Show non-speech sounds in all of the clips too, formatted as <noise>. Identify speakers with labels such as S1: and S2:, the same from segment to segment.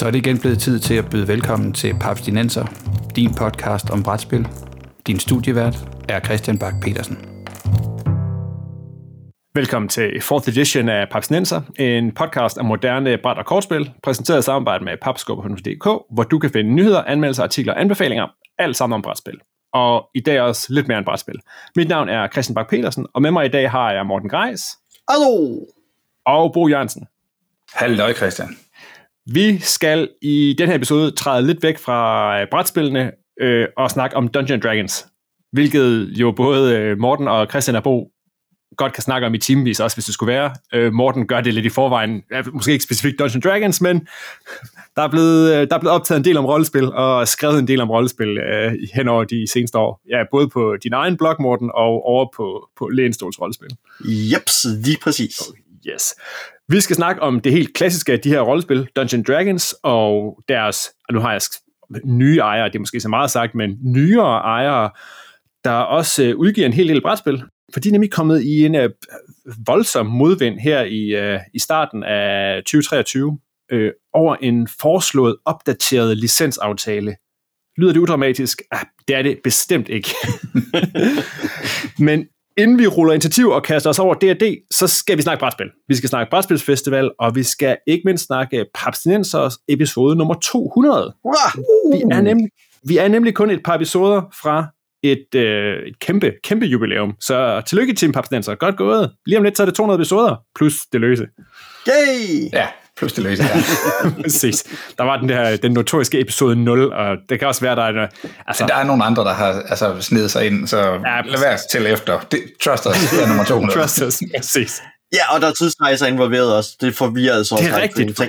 S1: Så er det igen blevet tid til at byde velkommen til Papstinenser, din podcast om brætspil. Din studievært er Christian Bak petersen
S2: Velkommen til 4th edition af Papstinenser, en podcast om moderne bræt- og kortspil, præsenteret i samarbejde med papskubber.dk, hvor du kan finde nyheder, anmeldelser, artikler og anbefalinger, alt sammen om brætspil. Og i dag også lidt mere end brætspil. Mit navn er Christian Bak petersen og med mig i dag har jeg Morten Greis.
S3: Hallo!
S2: Og Bo Jørgensen.
S4: Hallo Christian.
S2: Vi skal i den her episode træde lidt væk fra øh, brætspillene øh, og snakke om Dungeons Dragons, hvilket jo både øh, Morten og Christian og Bo godt kan snakke om i timevis, også hvis det skulle være. Øh, Morten gør det lidt i forvejen, måske ikke specifikt Dungeons Dragons, men <laughs> der er, blevet, øh, der er blevet optaget en del om rollespil, og skrevet en del om rollespil øh, hen over de seneste år. Ja, både på din egen blog, Morten, og over på, på Lænestols rollespil.
S3: Jeps, lige præcis.
S2: Yes. Vi skal snakke om det helt klassiske af de her rollespil, Dungeons Dragons, og deres, og nu har jeg nye ejere, det er måske så meget sagt, men nyere ejere, der også øh, udgiver en hel del brætspil. For de er nemlig kommet i en uh, voldsom modvind her i, uh, i starten af 2023 uh, over en foreslået opdateret licensaftale. Lyder det udramatisk? Ah, det er det bestemt ikke. <laughs> Men inden vi ruller initiativ og kaster os over D&D, så skal vi snakke brætspil. Vi skal snakke brætspilsfestival, og vi skal ikke mindst snakke Papstinensers episode nummer 200.
S3: Wow.
S2: Vi, er nemlig, vi er nemlig kun et par episoder fra et, øh, et kæmpe, kæmpe jubilæum. Så tillykke til Papstinenser. Godt gået. Lige om lidt, så er det 200 episoder, plus det løse.
S3: Yay!
S4: Ja, løse, ja. <laughs>
S2: Præcis. Der var den der, den notoriske episode 0, og det kan også være, der er...
S4: Altså, der er nogle andre, der har altså, snedet sig ind, så ja, lad være til efter. Det, trust us, det er nummer 200.
S2: trust us, præcis.
S3: Ja, og der er tidsrejser involveret også. Det forvirrer altså
S2: også. Det er rigtigt.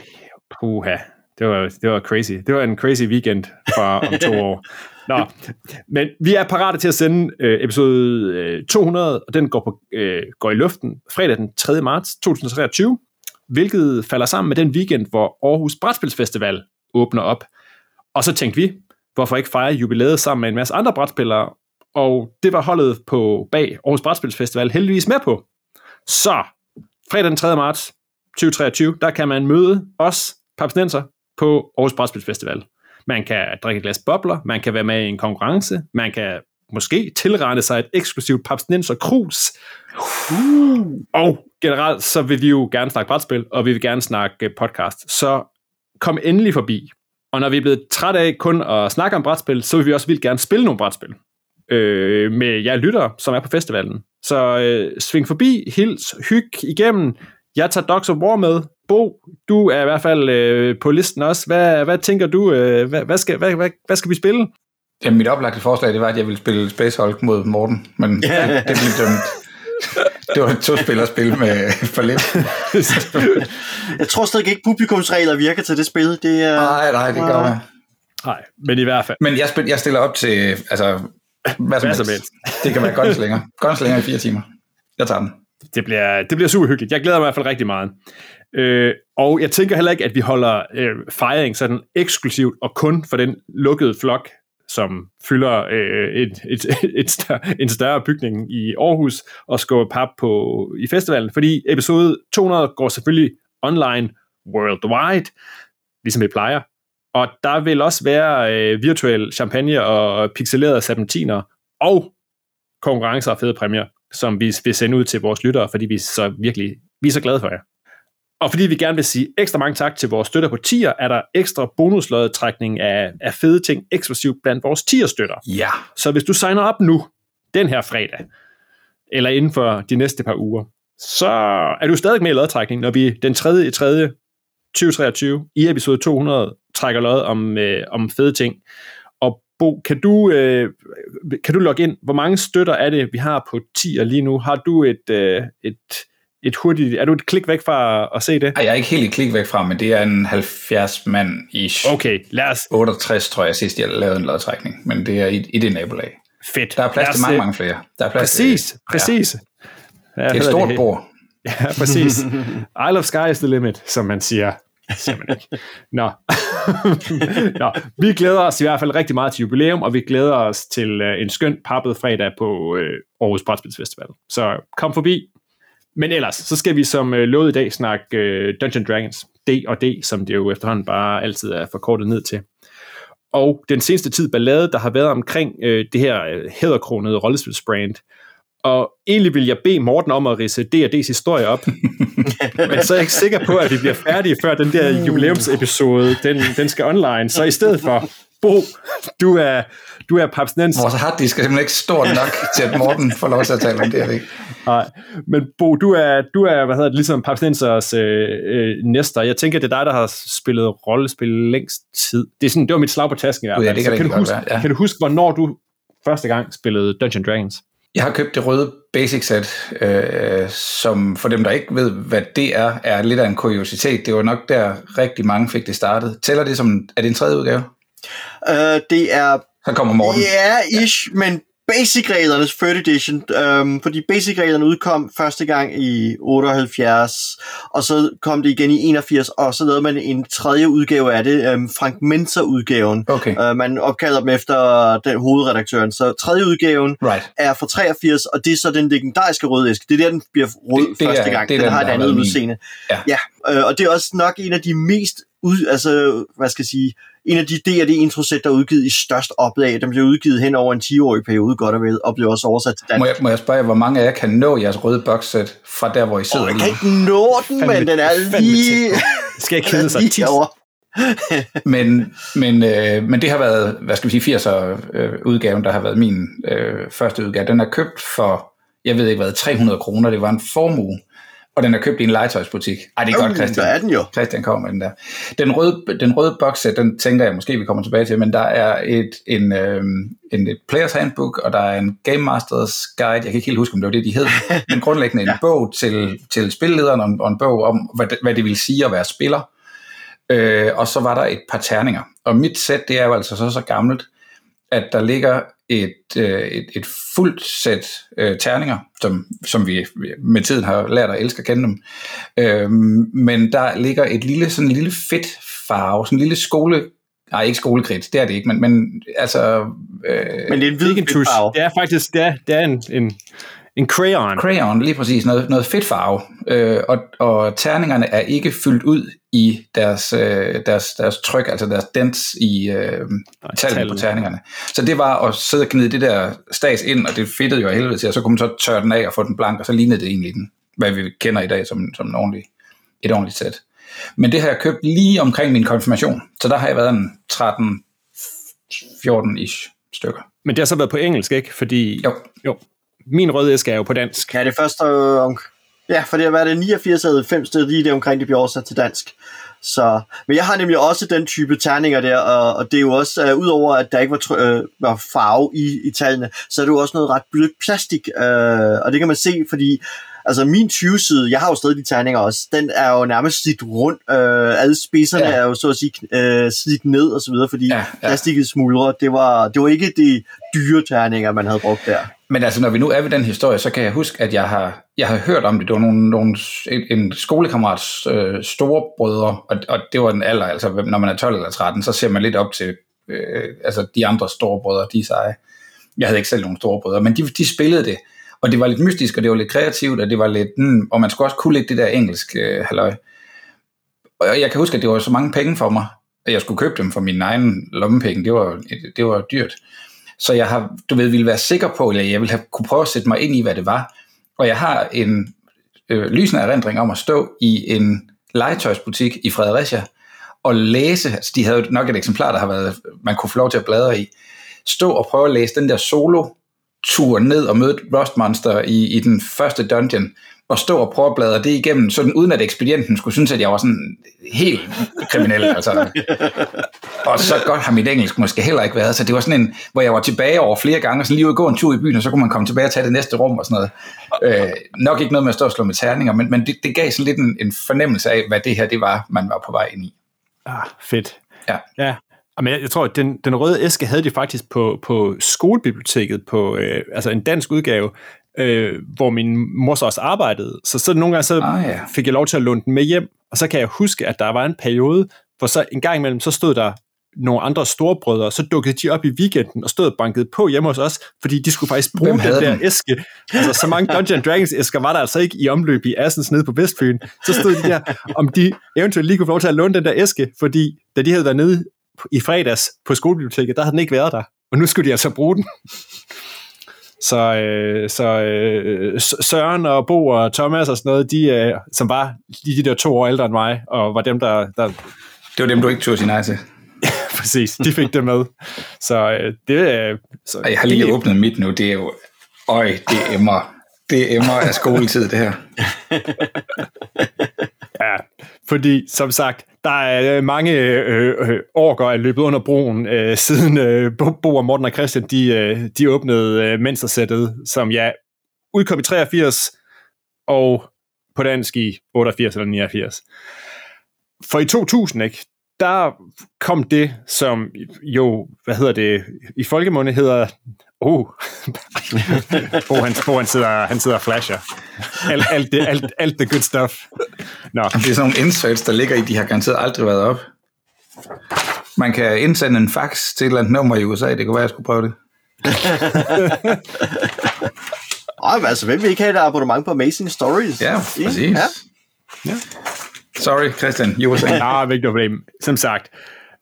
S2: Puha, det var, det var crazy. Det var en crazy weekend fra om to år. Nå, men vi er parate til at sende øh, episode øh, 200, og den går, på, øh, går i luften fredag den 3. marts 2023, hvilket falder sammen med den weekend, hvor Aarhus Brætspilsfestival åbner op. Og så tænkte vi, hvorfor ikke fejre jubilæet sammen med en masse andre brætspillere, og det var holdet på bag Aarhus Brætspilsfestival heldigvis med på. Så, fredag den 3. marts 2023, der kan man møde os, papsnenser, på Aarhus Brætspilsfestival. Man kan drikke et glas bobler, man kan være med i en konkurrence, man kan måske tilrette sig et eksklusivt papsnenser krus. Uh. Og generelt, så vil vi jo gerne snakke brætspil, og vi vil gerne snakke podcast. Så kom endelig forbi. Og når vi er blevet træt af kun at snakke om brætspil, så vil vi også vildt gerne spille nogle brætspil øh, med jer lyttere, som er på festivalen. Så øh, sving forbi, hils, hyg igennem. Jeg tager Dogs of War med. Bo, du er i hvert fald øh, på listen også. Hvad, hvad tænker du? Øh, hvad, hvad, skal, hvad, hvad, hvad skal vi spille?
S4: Jamen, mit oplagte forslag, det var, at jeg ville spille Space Hulk mod Morten, men yeah. det, det blev dømt. Det var et to-spillerspil med for lidt.
S3: jeg tror stadig ikke, publikumsregler virker til det spil. Det er,
S4: nej, nej, det gør jeg.
S2: Nej, men i hvert fald.
S4: Men jeg, spil, jeg stiller op til, altså, hvad som, helst. helst. Det kan være gunslinger. Gunslinger i fire timer. Jeg tager den.
S2: Det bliver, det bliver super hyggeligt. Jeg glæder mig i hvert fald rigtig meget. Øh, og jeg tænker heller ikke, at vi holder øh, fejring sådan eksklusivt og kun for den lukkede flok, som fylder øh, et, et, <laughs> et større, en større bygning i Aarhus og skubber pap på, i festivalen, fordi episode 200 går selvfølgelig online worldwide, ligesom vi plejer. Og der vil også være øh, virtuel champagne og pixelerede serpentiner og konkurrencer og fede præmier, som vi vil sende ud til vores lyttere, fordi vi er så virkelig vi er så glade for jer. Og fordi vi gerne vil sige ekstra mange tak til vores støtter på tier, er der ekstra bonuslødetrækning af, af fede ting eksklusivt blandt vores tier-støtter.
S4: Ja.
S2: Så hvis du signer op nu, den her fredag, eller inden for de næste par uger, så er du stadig med i lodtrækning, når vi den 3. i 3. 2023 i episode 200 trækker lod om, øh, om fede ting. Og Bo, kan du, øh, kan du logge ind? Hvor mange støtter er det, vi har på tier lige nu? Har du et, øh, et et hurtigt... Er du et klik væk fra at se det?
S4: Ej, jeg er ikke helt et klik væk fra, men det er en 70 mand i
S2: Okay, lad os...
S4: 68, tror jeg, sidst jeg lavede en lodtrækning, men det er i, i det nabolag.
S2: Fedt.
S4: Der er plads til mange, mange flere. Der er plads
S2: præcis, til, præcis.
S4: Ja. Det er et stort det? bord. <laughs>
S2: Ja, præcis. <laughs> I love sky is the limit, som man siger. Siger man ikke. Nå. <laughs> Nå. Vi glæder os i hvert fald rigtig meget til jubilæum, og vi glæder os til uh, en skøn pappet fredag på uh, Aarhus Brætspilsfestival. Så kom forbi, men ellers, så skal vi som øh, lovet i dag snakke øh, Dungeons Dragons. D og D, som det jo efterhånden bare altid er forkortet ned til. Og den seneste tid ballade, der har været omkring øh, det her øh, hæderkronede rollespilsbrand, og egentlig vil jeg bede Morten om at rise D&D's historie op, <laughs> men så er jeg ikke sikker på, at vi bliver færdige, før den der jubilæumsepisode, den, den skal online. Så i stedet for, Bo, du er, du er papsnens.
S4: Vores harddisk er simpelthen ikke stor nok <laughs> til, at Morten får lov til at tale om det, ikke?
S2: Nej, men Bo, du er, du er hvad hedder det, ligesom papsnensers øh, øh, næster. Jeg tænker, det er dig, der har spillet rollespil længst tid. Det, er sådan, det var mit slag på tasken i hvert fald.
S4: ja, det kan det
S2: kan, du huske,
S4: være, ja.
S2: kan du huske, hvornår du første gang spillede Dungeons Dragons?
S4: Jeg har købt det røde basic set, øh, som for dem, der ikke ved, hvad det er, er lidt af en kuriositet. Det var nok der rigtig mange fik det startet. Tæller det som, er det en tredje udgave?
S3: Uh, det er
S4: Så kommer Morten.
S3: Ja, ish, men basic-reglernes 3rd edition, øhm, fordi basic-reglerne udkom første gang i 78, og så kom det igen i 81, og så lavede man en tredje udgave af det, øhm, Frank Menser-udgaven.
S4: Okay,
S3: Øh, man opkalder dem efter den hovedredaktøren. Så tredje udgaven
S4: right.
S3: er fra 83, og det er så den legendariske røde æske. Det er der, den bliver rød
S4: Det- det
S3: første
S4: er-
S3: gang.
S4: det er
S3: den,
S4: den,
S3: har et andet udseende.
S4: Ja.
S3: ja øh, og det er også nok en af de mest ud, altså, hvad skal jeg sige, en af de D&D introsæt, der er udgivet i størst oplag. Den blev udgivet hen over en 10-årig periode, godt og vel, og blev også oversat til
S4: Må
S3: dansk.
S4: jeg, må jeg spørge jer, hvor mange af jer kan nå jeres røde boxset fra der, hvor I sidder
S3: Åh, jeg kan ikke nå den,
S2: Fandme-
S3: men den er lige.
S2: Skal jeg kede <laughs> sig
S3: lige
S2: tit? <laughs>
S4: Men, men, øh, men det har været, hvad skal vi sige, 80'er øh, udgaven, der har været min øh, første udgave. Den er købt for, jeg ved ikke hvad, 300 kroner. Det var en formue. Og den er købt i en legetøjsbutik. Ej, det er godt,
S3: Uh,
S4: Christian.
S3: der er den jo.
S4: Christian kommer med den der. Den røde, den røde boxset, den tænker jeg måske, vi kommer tilbage til, men der er et, en, øh, en et players handbook, og der er en Game Masters guide, jeg kan ikke helt huske, om det var det, de hed, <laughs> men grundlæggende en
S3: Ja.
S4: bog til, til spillederen, og en, og en bog om, hvad det, hvad det vil sige at være spiller. Øh, og så var der et par terninger. Og mit sæt, det er jo altså så, så gammelt, at der ligger et, øh, et, et fuldt sæt øh, terninger, som, som vi med tiden har lært at elske at kende dem. Øh, men der ligger et lille, sådan en lille fedt farve, sådan en lille skole, nej ikke skolekridt, det er det ikke, men, men altså øh,
S3: Men det er en hvid farve.
S2: Det er faktisk det er, det er en, en, en crayon.
S4: crayon, lige præcis, noget, noget fedt farve, øh, og, og terningerne er ikke fyldt ud i deres, øh, deres, deres tryk, altså deres dents i øh, tallene på terningerne. Så det var at sidde og gnide det der stas ind, og det fedtede jo af helvede til, og så kunne man så tørre den af og få den blank, og så lignede det egentlig den, hvad vi kender i dag som, som en ordentlig, et ordentligt sæt. Men det har jeg købt lige omkring min konfirmation, så der har jeg været en 13-14-ish stykker.
S2: Men det har så været på engelsk, ikke? Fordi
S4: Jo.
S2: jo min røde æske er jo på dansk.
S3: Ja, det første øh. Ja, for det har været det 89 eller 90 det er lige der omkring, det bliver oversat til dansk. Så, men jeg har nemlig også den type terninger der, og, og det er jo også, uh, udover at der ikke var, øh, var farve i, i tallene, så er det jo også noget ret blødt plastik, øh, og det kan man se, fordi altså min 20-side, jeg har jo stadig de terninger også, den er jo nærmest slidt rundt, øh, alle spidserne
S4: Ja.
S3: er jo så at sige øh, slidt ned og så videre, fordi
S4: ja.
S3: ja. plastikket smuldrer, det var, det var ikke de dyre terninger, man havde brugt der.
S4: Men altså, når vi nu er ved den historie, så kan jeg huske, at jeg har, jeg har hørt om det. Det var nogle, nogle, en, en skolekammerats øh, store brødre, og, og det var den alder, altså når man er 12 eller 13, så ser man lidt op til øh, altså de andre store brødre, de seje. Jeg havde ikke selv nogen store brødre, men de, de spillede det, og det var lidt mystisk, og det var lidt kreativt, og det var lidt, mm, og man skulle også kunne lidt det der engelsk øh, halløj. Og jeg kan huske, at det var så mange penge for mig, at jeg skulle købe dem for min egen lommepenge. Det var, det var dyrt. Så jeg har, du ved, ville være sikker på, eller jeg ville have kunne prøve at sætte mig ind i, hvad det var. Og jeg har en øh, lysende erindring om at stå i en legetøjsbutik i Fredericia og læse, altså de havde jo nok et eksemplar, der har været, man kunne få lov til at bladre i, stå og prøve at læse den der solo tur ned og møde Rust Monster i, i den første dungeon, og stå og prøve at bladre det igennem, sådan uden at ekspedienten skulle synes, at jeg var sådan helt kriminel. Altså. <laughs> Og så godt har mit engelsk måske heller ikke været, så det var sådan en, hvor jeg var tilbage over flere gange, og sådan lige ud og gå en tur i byen, og så kunne man komme tilbage og tage det næste rum og sådan noget. Øh, nok ikke noget med at stå og slå med terninger, men, men det, det gav sådan lidt en, en fornemmelse af, hvad det her det var, man var på vej ind i.
S2: Ah, fedt.
S4: Ja.
S2: Ja. Men jeg, jeg tror, at den, den røde æske havde de faktisk på, på skolebiblioteket, på øh, altså en dansk udgave, øh, hvor min mor så også arbejdede. Så, så nogle gange så
S4: Ah, ja.
S2: fik jeg lov til at låne den med hjem, og så kan jeg huske, at der var en periode, hvor så en gang imellem, så stod der nogle andre storebrødre, så dukkede de op i weekenden og stod og bankede på hjemme hos os, fordi de skulle faktisk bruge den der
S4: dem?
S2: æske. Altså, så mange Dungeons Dragons æsker var der altså ikke i omløb i Assens nede på Vestfyn. Så stod de der, om de eventuelt lige kunne få lov til at låne den der æske, fordi da de havde været nede i fredags på skolebiblioteket, der havde den ikke været der. Og nu skulle de altså bruge den. Så, øh, så øh, Søren og Bo og Thomas og sådan noget, de, øh, som var lige de der to år ældre end mig, og var dem, der, der
S4: Det var dem, du ikke turde sige nej til.
S2: Præcis, de fik det med. Så øh, det er... Så
S4: Og jeg har lige
S2: det-
S4: åbnet mit nu, det er jo... Øj, det emmer. Det emmer af skoletid, det her.
S2: Ja, fordi som sagt, der er øh, mange øh, øh, orker er løbet under broen, øh, siden øh, Bo og Morten og Christian, de, øh, de åbnede øh, mensersættet, som ja, udkom i 83, og på dansk i 88 eller 89. For i 2000, ikke, der kom det, som jo, hvad hedder det, i folkemunde hedder, oh, <laughs> Bo, han, Bo han, sidder, han sidder og flasher. Alt, alt, det, alt, alt the good stuff. Nå,
S4: Det er sådan nogle inserts, der ligger i, de har garanteret aldrig været op. Man kan indsende en fax til et eller andet nummer i USA, det kunne være, jeg skulle prøve det. <laughs>
S3: Åh, men altså, hvem vil ikke have et abonnement på Amazing Stories?
S4: Ja, præcis.
S3: Ja.
S4: Ja. Sorry, Christian, you were saying. <laughs>
S2: Nej, ikke noget problem. Som sagt,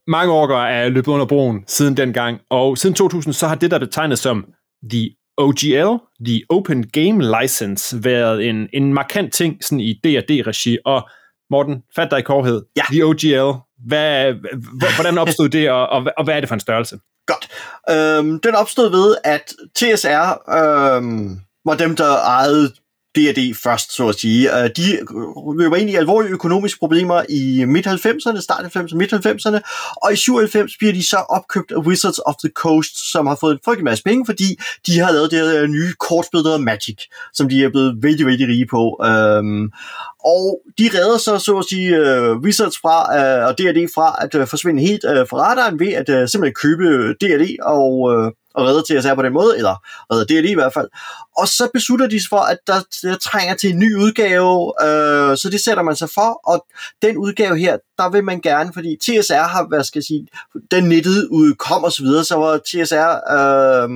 S2: mange orker er løbet under broen siden dengang, og siden 2000, så har det, der er betegnet som the OGL, the Open Game License, været en, en markant ting sådan i D&D-regi, og Morten, fat dig i korthed.
S3: Ja.
S2: The OGL, hvad, h- hvordan opstod det, og, og, og hvad er det for en størrelse?
S3: Godt. Øhm, den opstod ved, at TSR øhm, var dem, der ejede D&D først, så at sige. Øh, de løber ind i alvorlige økonomiske problemer i midt-90'erne, start 90'erne, midt-90'erne, og i 97 bliver de så opkøbt af Wizards of the Coast, som har fået en frygtelig masse penge, fordi de har lavet det her øh, nye kortspil, der hedder Magic, som de er blevet vældig, vældig rige på. Øhm, og de redder så, så at sige, uh, Wizards fra, uh, og D&D fra at uh, forsvinde helt uh, fra radaren ved at uh, simpelthen købe D&D og, uh, og redder TSR på den måde, eller redder lige i hvert fald. Og så beslutter de sig for, at der, der trænger til en ny udgave, øh, så det sætter man sig for, og den udgave her, der vil man gerne, fordi TSR har, hvad skal jeg sige, den nettet udkom og så videre, så var TSR øh,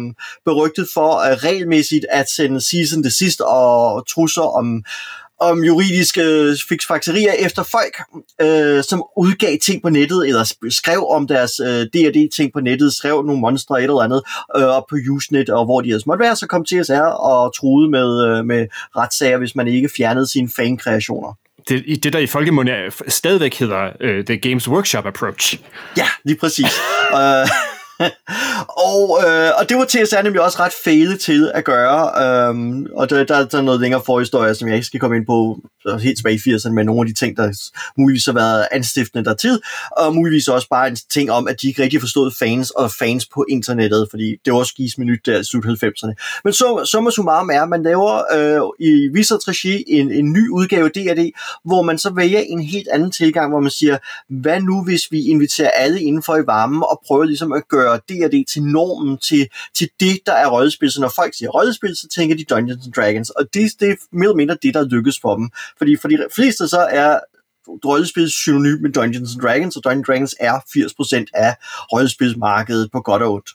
S3: berygtet for øh, regelmæssigt at sende season det sidste og trusser om om juridiske fiksfakterier efter folk, øh, som udgav ting på nettet, eller sk- skrev om deres øh, D&D-ting på nettet, skrev nogle monstre et eller andet øh, op på Usenet, og hvor de ellers måtte være, så kom TSR og truede med, øh, med retssager, hvis man ikke fjernede sine fan-kreationer.
S2: Det, det der i folkemunde stadigvæk hedder uh, The Games Workshop Approach.
S3: Ja, lige præcis. <laughs> øh, <laughs> og, øh, og det var TSR nemlig også ret fæle til at gøre, øhm, og der, der, der er noget længere forhistorie, som jeg ikke skal komme ind på så helt tilbage i 80'erne, med nogle af de ting, der muligvis har været anstiftende der tid, og muligvis også bare en ting om, at de ikke rigtig forstod fans og fans på internettet, fordi det var også gives minut der i slut 90'erne. Men så, summa summarum er, at man laver øh, i Wizards regi en, en ny udgave af D&D, hvor man så vælger en helt anden tilgang, hvor man siger, hvad nu hvis vi inviterer alle indenfor i varmen og prøver ligesom at gøre D&D til normen, til, til det, der er rollespil. Så når folk siger rollespil, så tænker de Dungeons and Dragons, og det, det er mere eller mindre det, der lykkes for dem. Fordi for de fleste så er rollespil synonym med Dungeons and Dragons, og Dungeons and Dragons er 80% af rollespilsmarkedet på godt og ondt.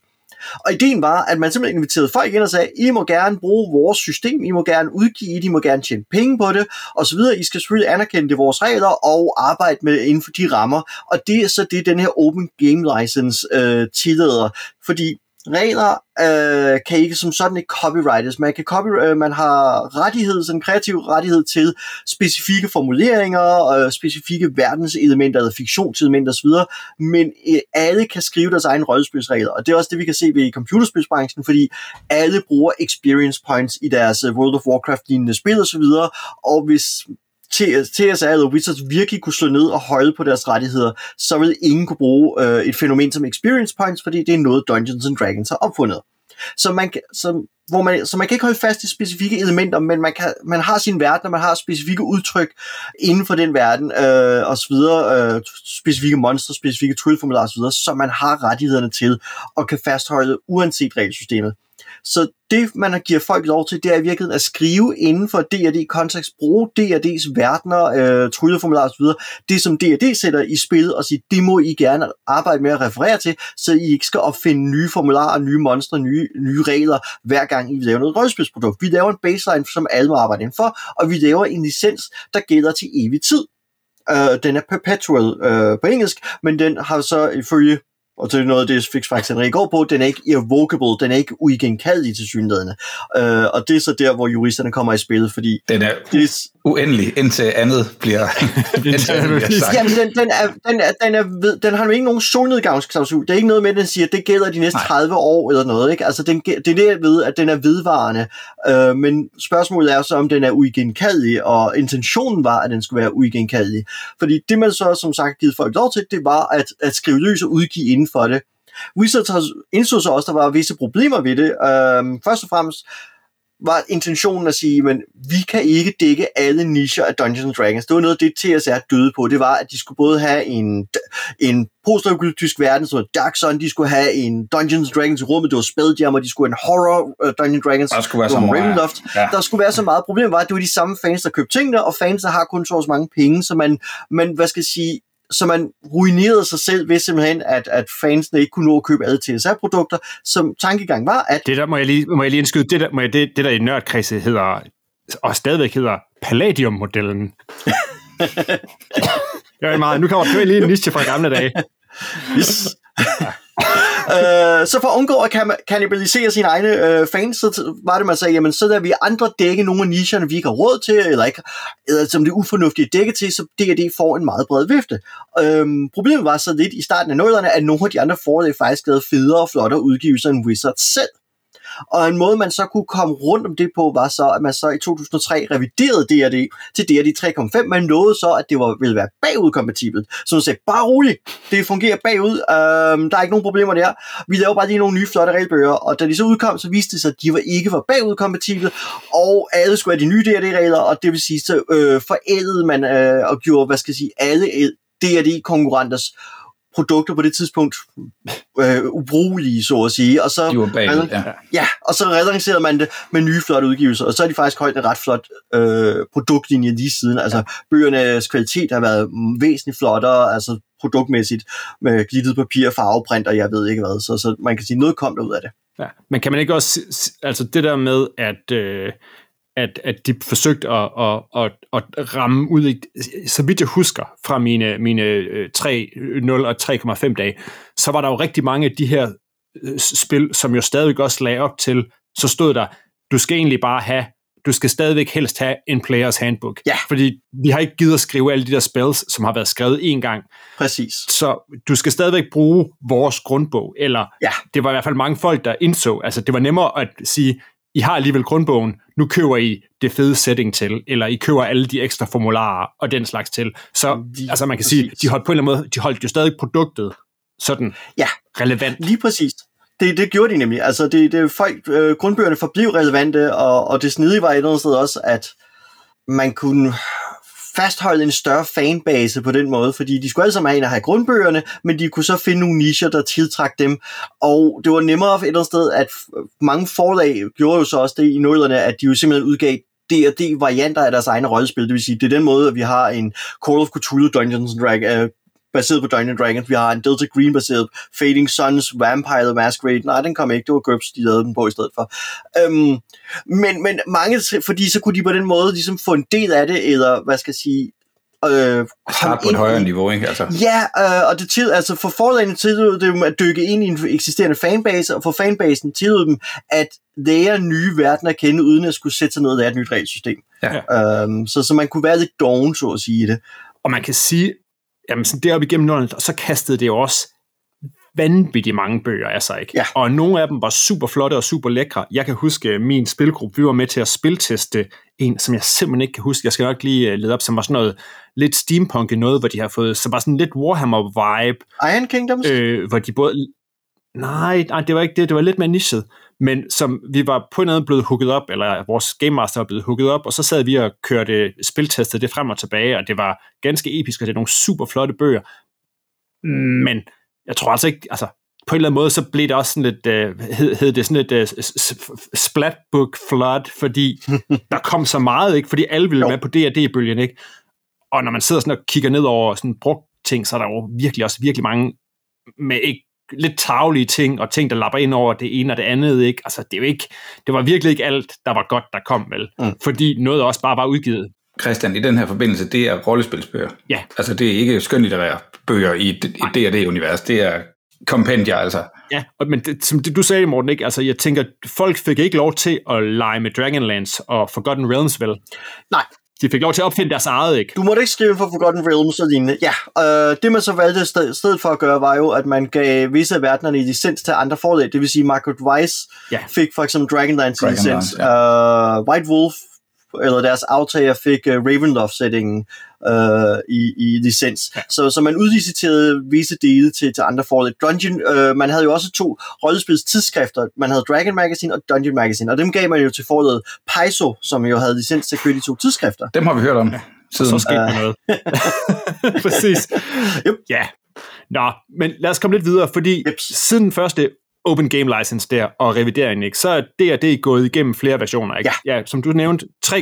S3: Og ideen var, at man simpelthen inviterede folk ind og sagde, I må gerne bruge vores system, I må gerne udgive det, I må gerne tjene penge på det, og så videre. I skal selvfølgelig anerkende det vores regler og arbejde med inden for de rammer. Og det er så det, den her Open Game License øh, tillader. Fordi regler øh, kan ikke som sådan ikke copyrightes. Man, kan copy, øh, man har rettighed, sådan en kreativ rettighed til specifikke formuleringer, øh, specifikke verdenselementer eller fiktionselementer osv., men øh, alle kan skrive deres egen rollespilsregler, og det er også det, vi kan se ved computerspilsbranchen, fordi alle bruger experience points i deres øh, World of Warcraft-lignende spil osv., og hvis TSR eller Wizards virkelig kunne slå ned og holde på deres rettigheder, så vil ingen kunne bruge øh, et fænomen som experience points, fordi det er noget Dungeons and Dragons har opfundet. Så man, så, hvor man, så man kan ikke holde fast i specifikke elementer, men man, kan, man har sin verden, og man har specifikke udtryk inden for den verden, øh, og så videre, øh, specifikke monstre, specifikke trylleformularer og så videre, som man har rettighederne til, og kan fastholde uanset regelsystemet. Så det, man har givet folk lov til, det er i virkeligheden at skrive inden for D&D-kontekst, bruge D&D's verdener, øh, trylleformularer osv., det som D&D sætter i spil, og siger, det må I gerne arbejde med at referere til, så I ikke skal opfinde nye formularer, nye monstre, nye, nye regler, hver gang I laver noget rødspilsprodukt. Vi laver en baseline, som alle må arbejde inden for, og vi laver en licens, der gælder til evig tid. Uh, den er perpetual uh, på engelsk, men den har så ifølge og det er noget af det, Fix Facts Henrik går på, den er ikke irrevocable, den er ikke uigenkaldelig til synligheden. Øh, og det er så der, hvor juristerne kommer i spil, fordi...
S4: Den er det uendelig, indtil andet bliver, <laughs> indtil andet bliver sagt.
S3: Jamen, den, den, er, den, er, den, er ved, den har jo ikke nogen solnedgangsklausul. Det er ikke noget med, at den siger, at det gælder de næste Nej. 30 år eller noget. Ikke? Altså, den, det er det, jeg ved, at den er vedvarende. Øh, men spørgsmålet er så, om den er uigenkaldelig, og intentionen var, at den skulle være uigenkaldelig. Fordi det, man så som sagt givet folk lov til, det var at, at skrive løs og udgive inden for det. Wizards indså så også, at der var visse problemer ved det. Øh, først og fremmest, var intentionen at sige, men vi kan ikke dække alle nicher af Dungeons Dragons. Det var noget af det, TSR døde på. Det var, at de skulle både have en, en postapokalyptisk verden, som Dark Sun, de skulle have en Dungeons Dragons i rummet, det var Spelljammer, de skulle have en horror uh, Dungeons Dragons,
S4: der skulle være så meget.
S3: Ravenloft. Ja. Der skulle være så meget. Problemet var, at det var de samme fans, der købte tingene, og fans, der har kun så mange penge, så man, man hvad skal jeg sige, så man ruinerede sig selv ved simpelthen, at, at fansene ikke kunne nå at købe alle TSR-produkter, som tankegang var, at...
S2: Det der må jeg lige, må jeg lige indskyde, det der, må jeg, det, det der i nørdkredse hedder, og stadigvæk hedder Palladium-modellen. <laughs> det er meget, nu kommer der lige en niche fra gamle dage.
S3: Yes øh, så for at undgå at kannibalisere sine egne øh, fans, så var det, man sagde, jamen så lader vi andre dække nogle af nicherne, vi ikke har råd til, eller, ikke, eller som det er ufornuftige dække til, så D&D får en meget bred vifte. Øhm, problemet var så lidt i starten af nullerne, at nogle af de andre forlag faktisk lavede federe og flottere udgivelser end Wizards selv. Og en måde, man så kunne komme rundt om det på, var så, at man så i 2003 reviderede DRD til DRD 3.5, men nåede så, at det var, ville være bagudkompatibelt. Så man sagde, bare roligt, det fungerer bagud, øhm, der er ikke nogen problemer der. Vi laver bare lige nogle nye flotte regelbøger, og da de så udkom, så viste det sig, at de var ikke var bagudkompatible, og alle skulle have de nye DRD-regler, og det vil sige, så øh, forældede man øh, og gjorde, hvad skal jeg sige, alle DRD-konkurrenters produkter på det tidspunkt øh, ubrugelige, så at sige. Og så,
S4: de var bagud, ja.
S3: ja. og så relancerede man det med nye flotte udgivelser, og så er de faktisk højt en ret flot øh, produktlinje lige siden. Altså, bøgernes kvalitet har været væsentligt flottere, altså produktmæssigt, med glittet papir, farveprint, og jeg ved ikke hvad. Så, så man kan sige, noget kom der ud af det.
S2: Ja. Men kan man ikke også, altså det der med, at øh, at, at de forsøgte at, at, at, at ramme ud i, så vidt jeg husker fra mine, mine 3.0 øh, og 3,5 dage, så var der jo rigtig mange af de her øh, spil, som jo stadigvæk også lagde op til, så stod der, du skal egentlig bare have, du skal stadigvæk helst have en players handbook.
S3: Ja.
S2: Fordi vi har ikke givet at skrive alle de der spells, som har været skrevet en gang.
S3: Præcis.
S2: Så du skal stadigvæk bruge vores grundbog, eller
S3: ja.
S2: det var i hvert fald mange folk, der indså, altså det var nemmere at sige, i har alligevel grundbogen, nu køber I det fede setting til, eller I køber alle de ekstra formularer og den slags til. Så lige altså man kan præcis. sige, de holdt på en eller anden måde, de holdt jo stadig produktet sådan
S3: ja,
S2: relevant.
S3: Lige præcis. Det, det gjorde de nemlig. Altså det, det folk, øh, grundbøgerne forblev relevante, og, og det snedige var et eller andet sted også, at man kunne fastholde en større fanbase på den måde, fordi de skulle alle sammen have en at have grundbøgerne, men de kunne så finde nogle nicher, der tiltrak dem, og det var nemmere et eller andet sted, at mange forlag gjorde jo så også det i nullerne, at de jo simpelthen udgav D&D-varianter af deres egne rollespil, det vil sige, det er den måde, at vi har en Call of Cthulhu Dungeons Dragons, uh, øh, baseret på Dungeons Dragons. Vi har en Delta Green baseret Fading Suns Vampire the Masquerade. Nej, den kom ikke. Det var GURPS, de lavede den på i stedet for. Øhm, men, men mange, fordi så kunne de på den måde ligesom få en del af det, eller hvad skal jeg sige,
S4: øh, Start på et højere niveau, ikke? Altså.
S3: Ja, øh, og det til, altså for forlagene tillod det at dykke ind i en eksisterende fanbase, og for fanbasen tillod dem at lære nye verdener at kende, uden at skulle sætte sig ned og lære et nyt regelsystem. Ja. Øhm, så, så man kunne være lidt doven, så at sige det.
S2: Og man kan sige, jamen sådan deroppe igennem nullerne, så kastede det jo også vanvittigt mange bøger af sig, ikke?
S3: Ja.
S2: Og nogle af dem var super flotte og super lækre. Jeg kan huske, min spilgruppe, vi var med til at spilteste en, som jeg simpelthen ikke kan huske. Jeg skal nok lige øh, lede op, som var sådan noget lidt steampunk noget, hvor de har fået, så var sådan lidt Warhammer-vibe.
S3: Iron Kingdoms?
S2: Øh, hvor de både... Nej, nej, det var ikke det. Det var lidt mere nichet men som vi var på noget blevet hooket op, eller vores Game Master var blevet hooket op, og så sad vi og kørte spiltestet det frem og tilbage, og det var ganske episk, og det er nogle super flotte bøger. Men jeg tror altså ikke, altså på en eller anden måde, så blev det også sådan lidt, uh, hed, hed det sådan lidt uh, splatbook flood, fordi <laughs> der kom så meget, ikke? Fordi alle ville
S3: Jo.
S2: med på D&D-bølgen, ikke? Og når man sidder sådan og kigger ned over sådan brugt ting, så er der jo virkelig også virkelig mange med ikke lidt taglige ting, og ting, der lapper ind over det ene og det andet, ikke? Altså, det er jo ikke, det var virkelig ikke alt, der var godt, der kom, vel?
S3: Mm.
S2: Fordi noget også bare var udgivet.
S4: Christian, i den her forbindelse, det er rollespilsbøger.
S2: Ja.
S4: Altså, det er ikke skønlitterære bøger i et D&D-univers. Det er kompendier, altså.
S2: Ja, og, men det, som det, du sagde, Morten, ikke? Altså, jeg tænker, folk fik ikke lov til at lege med Dragonlance og Forgotten Realms, vel?
S3: Nej.
S2: De fik lov til at opfinde deres eget, ikke?
S3: Du måtte ikke skrive for Forgotten Realms og lignende. Ja, øh, det man så valgte i sted- stedet for at gøre, var jo, at man gav visse af verdenerne i licens til andre forlag. Det vil sige, Margaret Weiss
S2: Ja.
S3: fik for eksempel Dragonlance i
S4: Dragonlance,
S3: licens. Ja. Uh, White Wolf, eller deres aftager, fik uh, Ravenloft-sætningen uh, i, i licens. Ja. Så, så man udliciterede visse dele til, til andre forlag. Dungeon, uh, man havde jo også to rollespils tidsskrifter. Man havde Dragon Magazine og Dungeon Magazine, og dem gav man jo til forlaget Paizo, som jo havde licens til at køre de to tidsskrifter.
S4: Dem har vi hørt om ja. siden.
S2: Så skete der noget. <laughs> Præcis.
S3: Yep.
S2: Ja. Nå, men lad os komme lidt videre, fordi
S3: Jeps.
S2: siden den første Open Game License der og revideringen, ikke, så er D&D gået igennem flere versioner. Ikke?
S3: Ja.
S2: ja. som du nævnte, 3.0,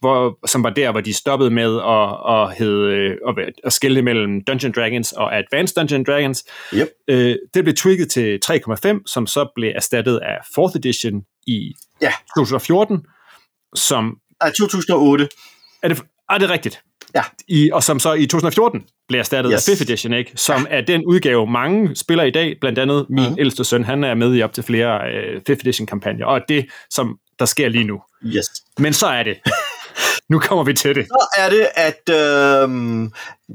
S2: hvor, som var der, hvor de stoppede med at, at, hedde, øh, at, at skille mellem Dungeon Dragons og Advanced Dungeon Dragons.
S3: Yep.
S2: Øh, det blev tweaked til 3.5, som så blev erstattet af 4th Edition i
S3: Ja.
S2: 2014, som
S3: Ej, 2008.
S2: er det, er det rigtigt?
S3: Ja.
S2: I, og som så i 2014 blev erstattet
S3: Yes.
S2: af 5th Edition, ikke? som ja. er den udgave, mange spiller i dag, blandt andet min
S3: Mhm.
S2: mm. ældste søn, han er med i op til flere øh, 5th Edition-kampagner, og det, som der sker lige nu.
S3: Yes.
S2: Men så er det. <laughs> nu kommer vi til det.
S3: Så er det, at øh,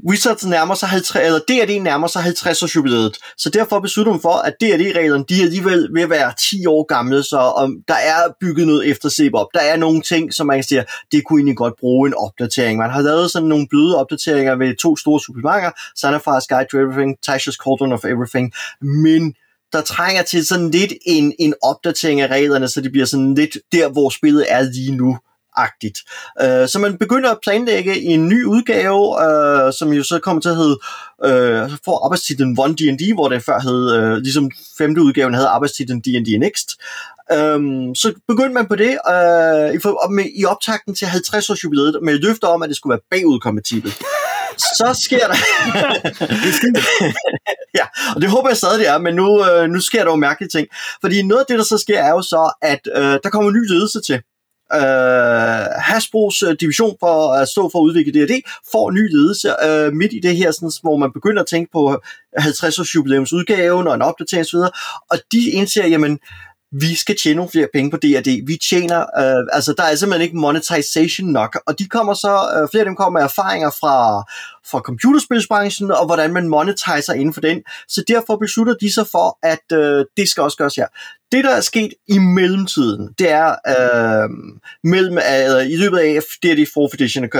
S3: Wizards nærmer sig 50, eller D&D nærmer sig 50 års jubilæet. Så derfor beslutter man for, at D&D-reglerne, de er alligevel ved at være 10 år gamle, så om der er bygget noget efterslæb op. Der er nogle ting, som man kan sige, det kunne egentlig godt bruge en opdatering. Man har lavet sådan nogle bløde opdateringer ved to store supplementer, Sanafars Guide to Everything, Tasha's Cauldron of Everything, men der trænger til sådan lidt en, en opdatering af reglerne, så det bliver sådan lidt der, hvor spillet er lige nu agtigt. Uh, så man begynder at planlægge en ny udgave, uh, som jo så kommer til at hedde, uh, får arbejdstitlen One D&D, hvor det før hed, uh, ligesom femte udgaven havde arbejdstitlen D&D Next. Um, så begyndte man på det uh, i, for, med, i optakten til 50 års jubilæet med løfter om, at det skulle være bagudkompatibelt. Så sker der... <laughs> ja, og det håber jeg stadig, det er, men nu, øh, nu sker der jo mærkelige ting. Fordi noget af det, der så sker, er jo så, at øh, der kommer en ny ledelse til. Øh, Hasbros øh, division for at stå for at udvikle D&D får ny ledelse øh, midt i det her, sådan, hvor man begynder at tænke på 50 års jubilæumsudgaven og en opdatering osv. Og de indser, jamen, vi skal tjene nogle flere penge på D&D. Vi tjener, øh, altså der er simpelthen ikke monetization nok, og de kommer så, øh, flere af dem kommer med erfaringer fra, fra computerspilsbranchen, og hvordan man monetiser inden for den. Så derfor beslutter de sig for, at øh, det skal også gøres her. Det, der er sket i mellemtiden, det er øh, mellem, øh, i løbet af D&D 4th Edition, øh,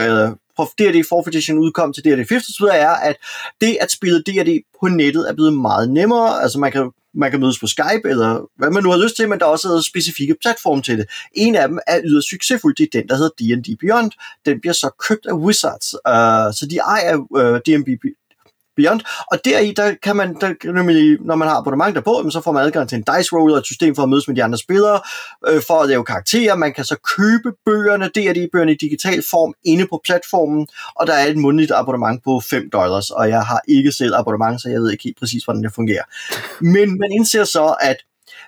S3: fra D&D 4th Edition udkom til D&D 5th Edition, er, at det at spille D&D på nettet er blevet meget nemmere. Altså man kan man kan mødes på Skype, eller hvad man nu har lyst til, men der er også specifikke platforme til det. En af dem er yderst succesfuld, det er den, der hedder D&D Beyond. Den bliver så købt af Wizards, uh, så de ejer øh, uh, D&D Beyond, og deri, der kan man, der, nemlig, når man har abonnement derpå, så får man adgang til en dice roller, et system for at mødes med de andre spillere, øh, for at lave karakterer. Man kan så købe bøgerne, D&D-bøgerne i digital form, inde på platformen, og der er et månedligt abonnement på 5 dollars, og jeg har ikke selv abonnement, så jeg ved ikke helt præcis, hvordan det fungerer. Men man indser så, at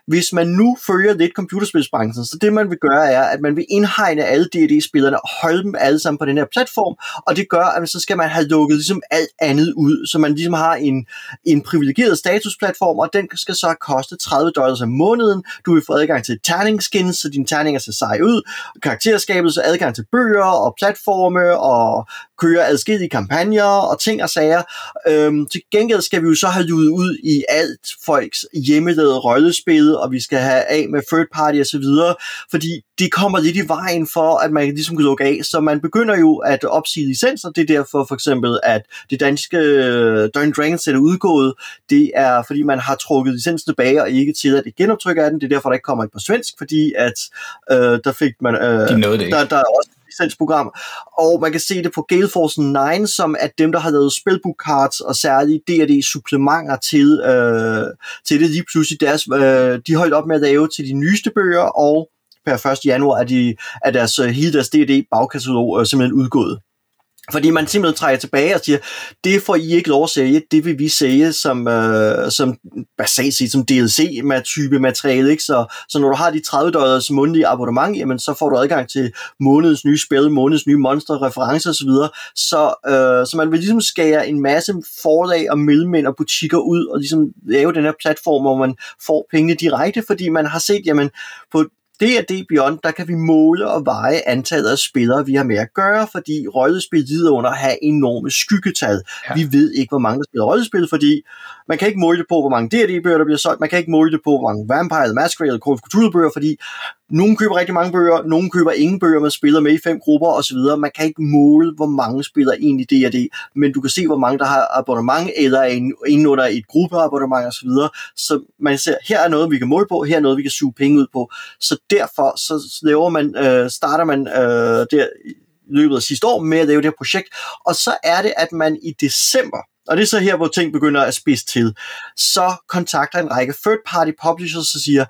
S3: hvis man nu følger lidt computerspilsbranchen, så det man vil gøre er, at man vil indhegne alle D&D-spillerne og holde dem alle sammen på den her platform, og det gør, at så skal man have lukket ligesom alt andet ud, så man ligesom har en, en privilegeret statusplatform, og den skal så koste 30 dollars om måneden. Du vil få adgang til terningskins, så dine terninger ser seje ud, karakterskabelse, adgang til bøger og platforme, og køre adskillige kampagner og ting og sager. Øhm, til gengæld skal vi jo så have luet ud i alt folks hjemmelavede rollespil, og vi skal have af med third party og så videre, fordi det kommer lidt i vejen for, at man ligesom kan lukke af. Så man begynder jo at opsige licenser. Det er derfor for eksempel, at det danske øh, Dungeons Dragons er udgået. Det er, fordi man har trukket licensen tilbage og ikke til at et genoptryk af den. Det er derfor, der ikke kommer et på svensk, fordi at øh, der fik man... Øh,
S4: De nåede det ikke.
S3: der, der er også licensprogram, og man kan se det på Gale Force 9, som er dem, der har lavet spellbook cards og særlige D&D-supplementer til, øh, til det lige pludselig. Deres, øh, de holdt op med at lave til de nyeste bøger, og per 1. januar er, de, er deres, øh, hele deres D&D bagkatalog øh, simpelthen udgået. Fordi man simpelthen trækker tilbage og siger, det får I ikke lov at sælge, det vil vi sælge som, øh, som basalt set som DLC med type materiale. Ikke? Så, så når du har de 30 dollars månedlige abonnement, jamen, så får du adgang til månedens nye spil, månedens nye monster, referencer osv. Så, øh, så man vil ligesom skære en masse forlag og mellemmænd og butikker ud og ligesom lave den her platform, hvor man får pengene direkte, fordi man har set, jamen på D&D Beyond, der kan vi måle og veje antallet af spillere, vi har med at gøre, fordi rollespil lider under at have enorme skyggetal. Ja. Vi ved ikke, hvor mange der spiller rollespil, fordi man kan ikke måle det på, hvor mange D&D-bøger, der bliver solgt. Man kan ikke måle det på, hvor mange Vampire, Masquerade eller Call of Cthulhu-bøger, fordi nogen køber rigtig mange bøger, nogen køber ingen bøger, man spiller med i fem grupper osv. Man kan ikke måle, hvor mange spiller egentlig D&D, men du kan se, hvor mange der har abonnement, eller er inde under et gruppeabonnement osv. Så man ser, her er noget, vi kan måle på, her er noget, vi kan suge penge ud på. Så derfor så laver man, øh, starter man øh, der i løbet af sidste år med at lave det her projekt, og så er det, at man i december og det er så her, hvor ting begynder at spidse til, så kontakter en række third-party publishers og siger,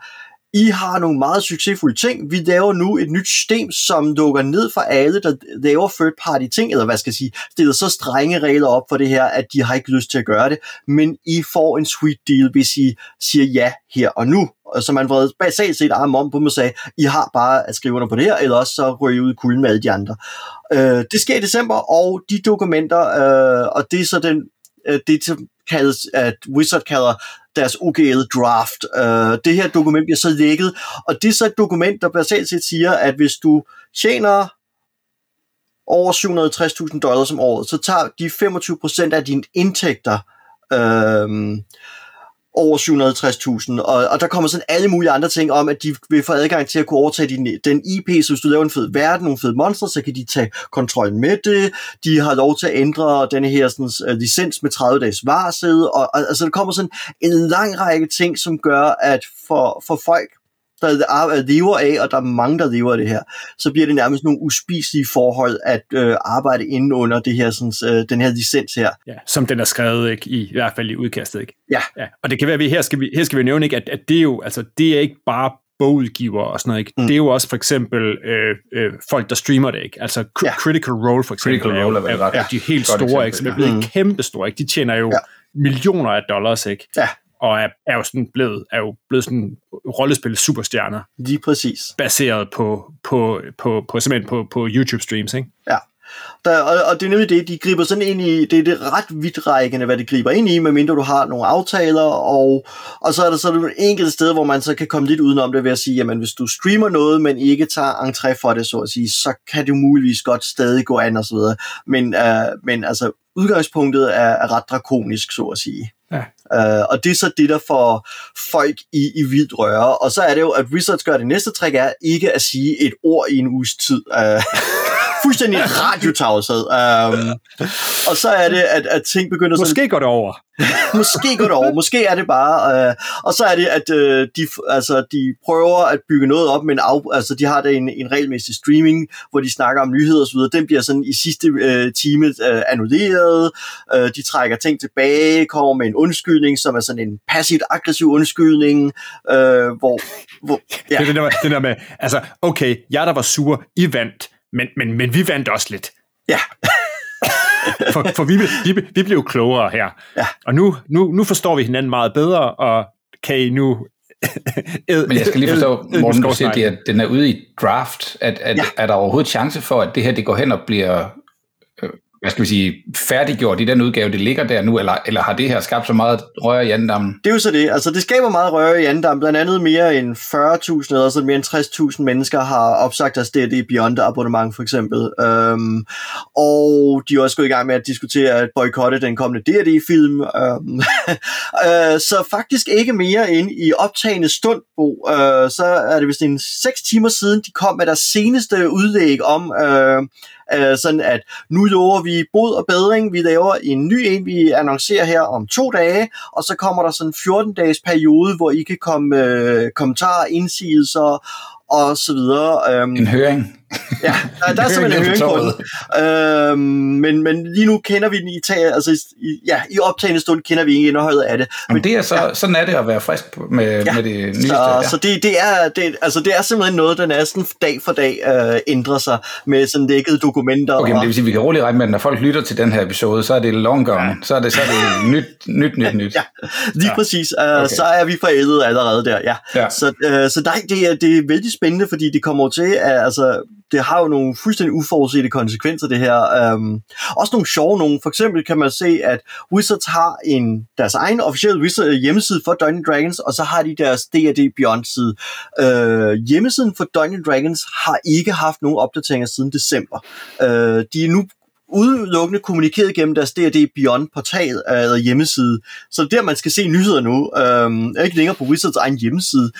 S3: i har nogle meget succesfulde ting. Vi laver nu et nyt system, som lukker ned for alle, der laver third-party ting, eller hvad skal jeg sige, stiller så strenge regler op for det her, at de har ikke lyst til at gøre det. Men I får en sweet deal, hvis I siger ja her og nu. Så man vred basalt set arm om på dem og sagde, I har bare at skrive under på det her, eller også så ryger I ud i kulden med alle de andre. Øh, det sker i december, og de dokumenter, øh, og det er så den øh, det, kaldes, at Wizard kalder deres UGL draft. Øh, det her dokument bliver så lækket, og det er så et dokument, der basalt set siger, at hvis du tjener over 760.000 dollars om året, så tager de 25% af dine indtægter øh, over 750.000, og, og der kommer sådan alle mulige andre ting om, at de vil få adgang til at kunne overtage din, den IP, så hvis du laver en fed verden, nogle fede monster, så kan de tage kontrollen med det, de har lov til at ændre den her sådan, uh, licens med 30 dages varsel, og, og altså der kommer sådan en lang række ting, som gør, at for, for folk, der lever af, og der er mange, der lever af det her, så bliver det nærmest nogle uspiselige forhold at øh, arbejde inden under det her, sådan, øh, den her licens her.
S2: Ja, som den er skrevet, ikke? I, i hvert fald i udkastet. Ikke?
S3: Ja.
S2: ja. Og det kan være, at vi, her, skal vi, her skal vi nævne, ikke, at, at det er jo altså, det er ikke bare bogudgiver og sådan noget. Ikke? Mm. Det er jo også for eksempel øh, øh, folk, der streamer det. Ikke? Altså ja. Critical Role for eksempel.
S4: Critical Role er, er, er,
S2: er, de helt store, ikke? som er blevet mm. kæmpe store. Ikke? De tjener jo ja. millioner af dollars. Ikke?
S3: Ja
S2: og er, er jo sådan blevet, er jo blevet sådan rollespil superstjerner.
S3: Lige præcis.
S2: Baseret på, på, på, på, simpelthen på, på YouTube streams, ikke?
S3: Ja. Der, og, og det er nemlig det, de griber sådan ind i, det er det ret vidtrækkende, hvad de griber ind i, medmindre du har nogle aftaler, og, og så er der så et enkelt sted, hvor man så kan komme lidt udenom det ved at sige, jamen hvis du streamer noget, men ikke tager entré for det, så at sige, så kan det muligvis godt stadig gå an og så videre. Men, uh, men altså, udgangspunktet er, er ret drakonisk, så at sige.
S2: Øh,
S3: Uh, og det er så det, der får folk i, i vildt røre. Og så er det jo, at Wizards gør det næste trick er ikke at sige et ord i en uges tid. Uh, <laughs> fuldstændig <laughs> radiotavshed. Um, og så er det, at, at ting begynder...
S2: Måske sådan, går det over. <laughs>
S3: måske går det over. Måske er det bare... Uh, og så er det, at uh, de, altså, de prøver at bygge noget op, men af, altså, de har der en, en regelmæssig streaming, hvor de snakker om nyheder osv. Den bliver sådan i sidste uh, time uh, annulleret. Uh, de trækker ting tilbage, kommer med en undskyldning, som er sådan en passivt aggressiv undskyldning, uh, hvor... hvor
S2: ja. Det er det der, det der med, altså, okay, jeg der var sur, I vandt, men, men, men vi vandt også lidt.
S3: Ja. <laughs>
S2: for for vi, vi, vi blev klogere her.
S3: Ja.
S2: Og nu, nu, nu forstår vi hinanden meget bedre, og kan I nu... <laughs>
S4: ed, men jeg skal lige forstå, Morten, du siger, at den er ude i draft. At, at, ja. Er der overhovedet chance for, at det her det går hen og bliver hvad skal vi sige, færdiggjort i den udgave, det ligger der nu, eller, eller har det her skabt så meget røre i andendammen?
S3: Det er jo så det. Altså, det skaber meget røre i andendammen. Blandt andet mere end 40.000, eller så mere end 60.000 mennesker har opsagt deres D&D Beyond abonnement, for eksempel. Øhm, og de er også gået i gang med at diskutere at boykotte den kommende D&D-film. Øhm, <laughs> øh, så faktisk ikke mere end i optagende stund, Bo, Øh, så er det vist en 6 timer siden, de kom med deres seneste udlæg om... Øh, øh, sådan at nu lover vi bod og bedring, vi laver en ny en, vi annoncerer her om to dage, og så kommer der sådan en 14-dages periode, hvor I kan komme øh, kommentarer, indsigelser og så videre.
S4: Øhm, en høring?
S3: Ja, <laughs> der, der er simpelthen en høring på den. Øhm, men, men lige nu kender vi den i, tag, altså, i, ja, i optagende stund kender vi ikke indholdet af det.
S4: Men det er så, ja. sådan er det at være frisk med, ja. med det nyeste. Så,
S3: ja. så det, det, er, det, altså, det er simpelthen noget, der næsten dag for dag øh, ændrer sig med sådan lækkede dokumenter.
S4: Okay, men det vil sige, vi kan roligt regne med, at når folk lytter til den her episode, så er det long gone. Ja. Så er det, så er det nyt, nyt, nyt, nyt.
S3: Ja, lige ja. præcis. Uh, okay. Så er vi forældet allerede der, ja. ja. Så, uh, så nej, det er, det er vældig spændende, fordi det kommer til, at altså, det har jo nogle fuldstændig uforudsete konsekvenser, det her. Øhm, også nogle sjove nogle. For eksempel kan man se, at Wizards har en deres egen officielle Wizard øh, hjemmeside for Dungeons Dragons, og så har de deres D&D Beyond-side. Øh, hjemmesiden for Dungeons Dragons har ikke haft nogen opdateringer siden december. Øh, de er nu udelukkende kommunikeret gennem deres D&D Beyond portal øh, eller hjemmeside. Så det er der, man skal se nyheder nu. Øhm, ikke længere på Wizards egen hjemmeside.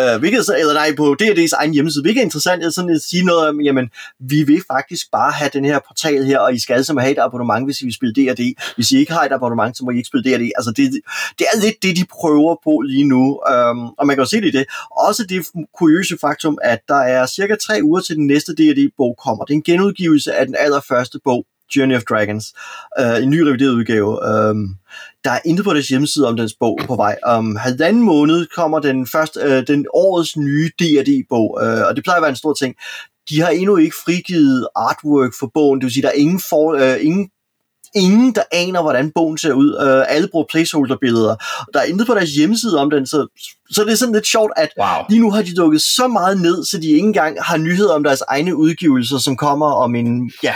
S3: Øh, hvilket så, eller nej, på D&D's egen hjemmeside. Hvilket er interessant er sådan at sige noget om, jamen, vi vil faktisk bare have den her portal her, og I skal altså have et abonnement, hvis I vil spille D&D. Hvis I ikke har et abonnement, så må I ikke spille D&D. Altså, det, det er lidt det, de prøver på lige nu. Øhm, og man kan jo se det i det. Også det kuriøse faktum, at der er cirka tre uger til den næste D&D-bog kommer. Det er en genudgivelse af den allerførste bog, Journey of Dragons, uh, en ny revideret udgave. Um, der er intet på deres hjemmeside om dens bog på vej. Om halvanden måned kommer den første, uh, den årets nye D&D-bog, uh, og det plejer at være en stor ting. De har endnu ikke frigivet artwork for bogen, det vil sige, der er ingen, for, uh, ingen ingen, der aner, hvordan bogen ser ud. Uh, alle bruger placeholder-billeder. Der er intet på deres hjemmeside om den, så, så det er sådan lidt sjovt, at wow. lige nu har de dukket så meget ned, så de ikke engang har nyheder om deres egne udgivelser, som kommer om en, ja,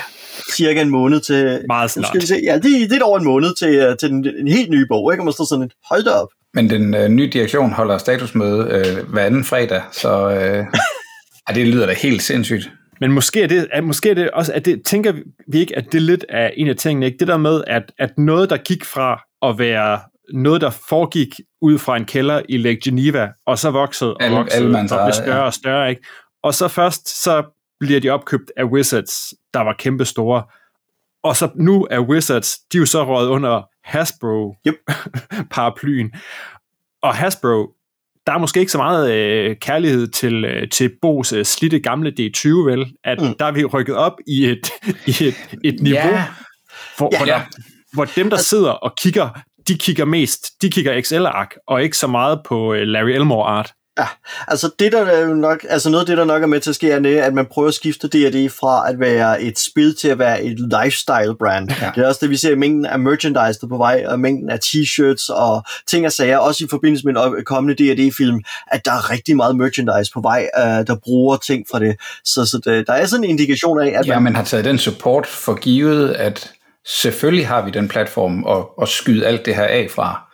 S3: cirka en måned til...
S2: Meget snart. Skal
S3: vi se, ja, det, det er over en måned til, øh, til den, en helt ny bog, ikke? Og man står sådan et, hold da op.
S4: Men den øh, nye direktion holder statusmøde øh, hver anden fredag, så øh, <laughs> ja, det lyder da helt sindssygt.
S2: Men måske er det, at, måske er det også, at det, tænker vi ikke, at det lidt er en af tingene, ikke? Det der med, at, at noget, der gik fra at være noget, der foregik ud fra en kælder i Lake Geneva, og så voksede og voksede, og blev større ja. og større, ikke? Og så først, så bliver de opkøbt af Wizards, der var kæmpe store. Og så nu er Wizards, de er jo så røget under Hasbro yep. <laughs> paraplyen. Og Hasbro, der er måske ikke så meget øh, kærlighed til, øh, til Bos øh, slitte gamle D20, vel? At mm. der er vi rykket op i et, <laughs> i et, et niveau, yeah. hvor, yeah. hvor, der, hvor dem, der sidder og kigger, de kigger mest, de kigger Excel-ark, og ikke så meget på øh, Larry Elmore-art.
S3: Ja, altså det der er jo nok, altså noget af det, der nok er med til at ske, er at man prøver at skifte D&D fra at være et spil til at være et lifestyle brand. Ja. Det er også det, vi ser mængden af merchandise der på vej, og mængden af t-shirts og ting og sager, også i forbindelse med en kommende D&D-film, at der er rigtig meget merchandise på vej, uh, der bruger ting fra det. Så, så det, der er sådan en indikation af, at
S4: ja, man... man har taget den support for givet, at selvfølgelig har vi den platform at, at skyde alt det her af fra.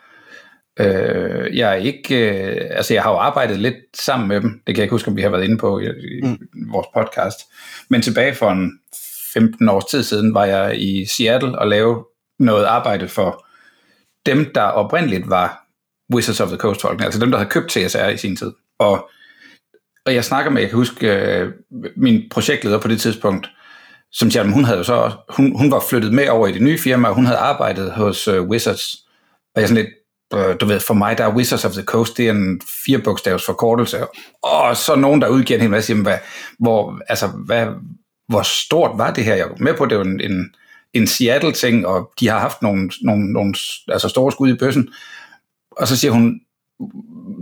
S4: Øh, jeg er ikke, øh, altså jeg har jo arbejdet lidt sammen med dem, det kan jeg ikke huske, om vi har været inde på i, i mm. vores podcast, men tilbage for en 15 års tid siden var jeg i Seattle og lavede noget arbejde for dem, der oprindeligt var Wizards of the Coast folkene, altså dem, der havde købt TSR i sin tid. Og, og jeg snakker med, jeg kan huske, øh, min projektleder på det tidspunkt, som siger, hun havde jo så, hun, hun var flyttet med over i det nye firma, og hun havde arbejdet hos uh, Wizards. Og jeg sådan lidt, øh, Øh, du ved, for mig, der er Wizards of the Coast, det er en firebogstavs forkortelse, og så nogen, der udgiver en hel masse, hvad, hvor, altså, hvad, hvor stort var det her? Jeg er med på, det var en, en, en Seattle-ting, og de har haft nogle, nogle, nogle altså store skud i bøssen. Og så siger hun,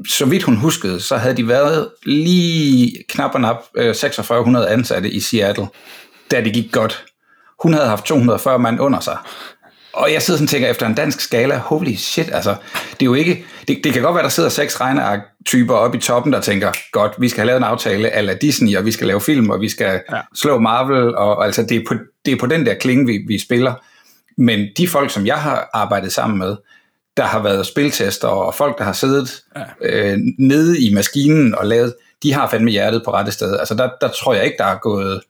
S4: så vidt hun huskede, så havde de været lige knap og nap øh, 4600 ansatte i Seattle, da det gik godt. Hun havde haft 240 mand under sig og jeg sidder sådan og tænker, efter en dansk skala, holy shit, altså, det er jo ikke, det, det kan godt være, der sidder seks regneark-typer oppe i toppen, der tænker, godt, vi skal have lavet en aftale ala Disney, og vi skal lave film, og vi skal ja. slå Marvel, og, og altså, det er, på, det er på den der klinge, vi, vi spiller. Men de folk, som jeg har arbejdet sammen med, der har været spiltester, og folk, der har siddet ja. øh, nede i maskinen og lavet, de har fandme hjertet på rette sted. Altså, der, der tror jeg ikke, der er gået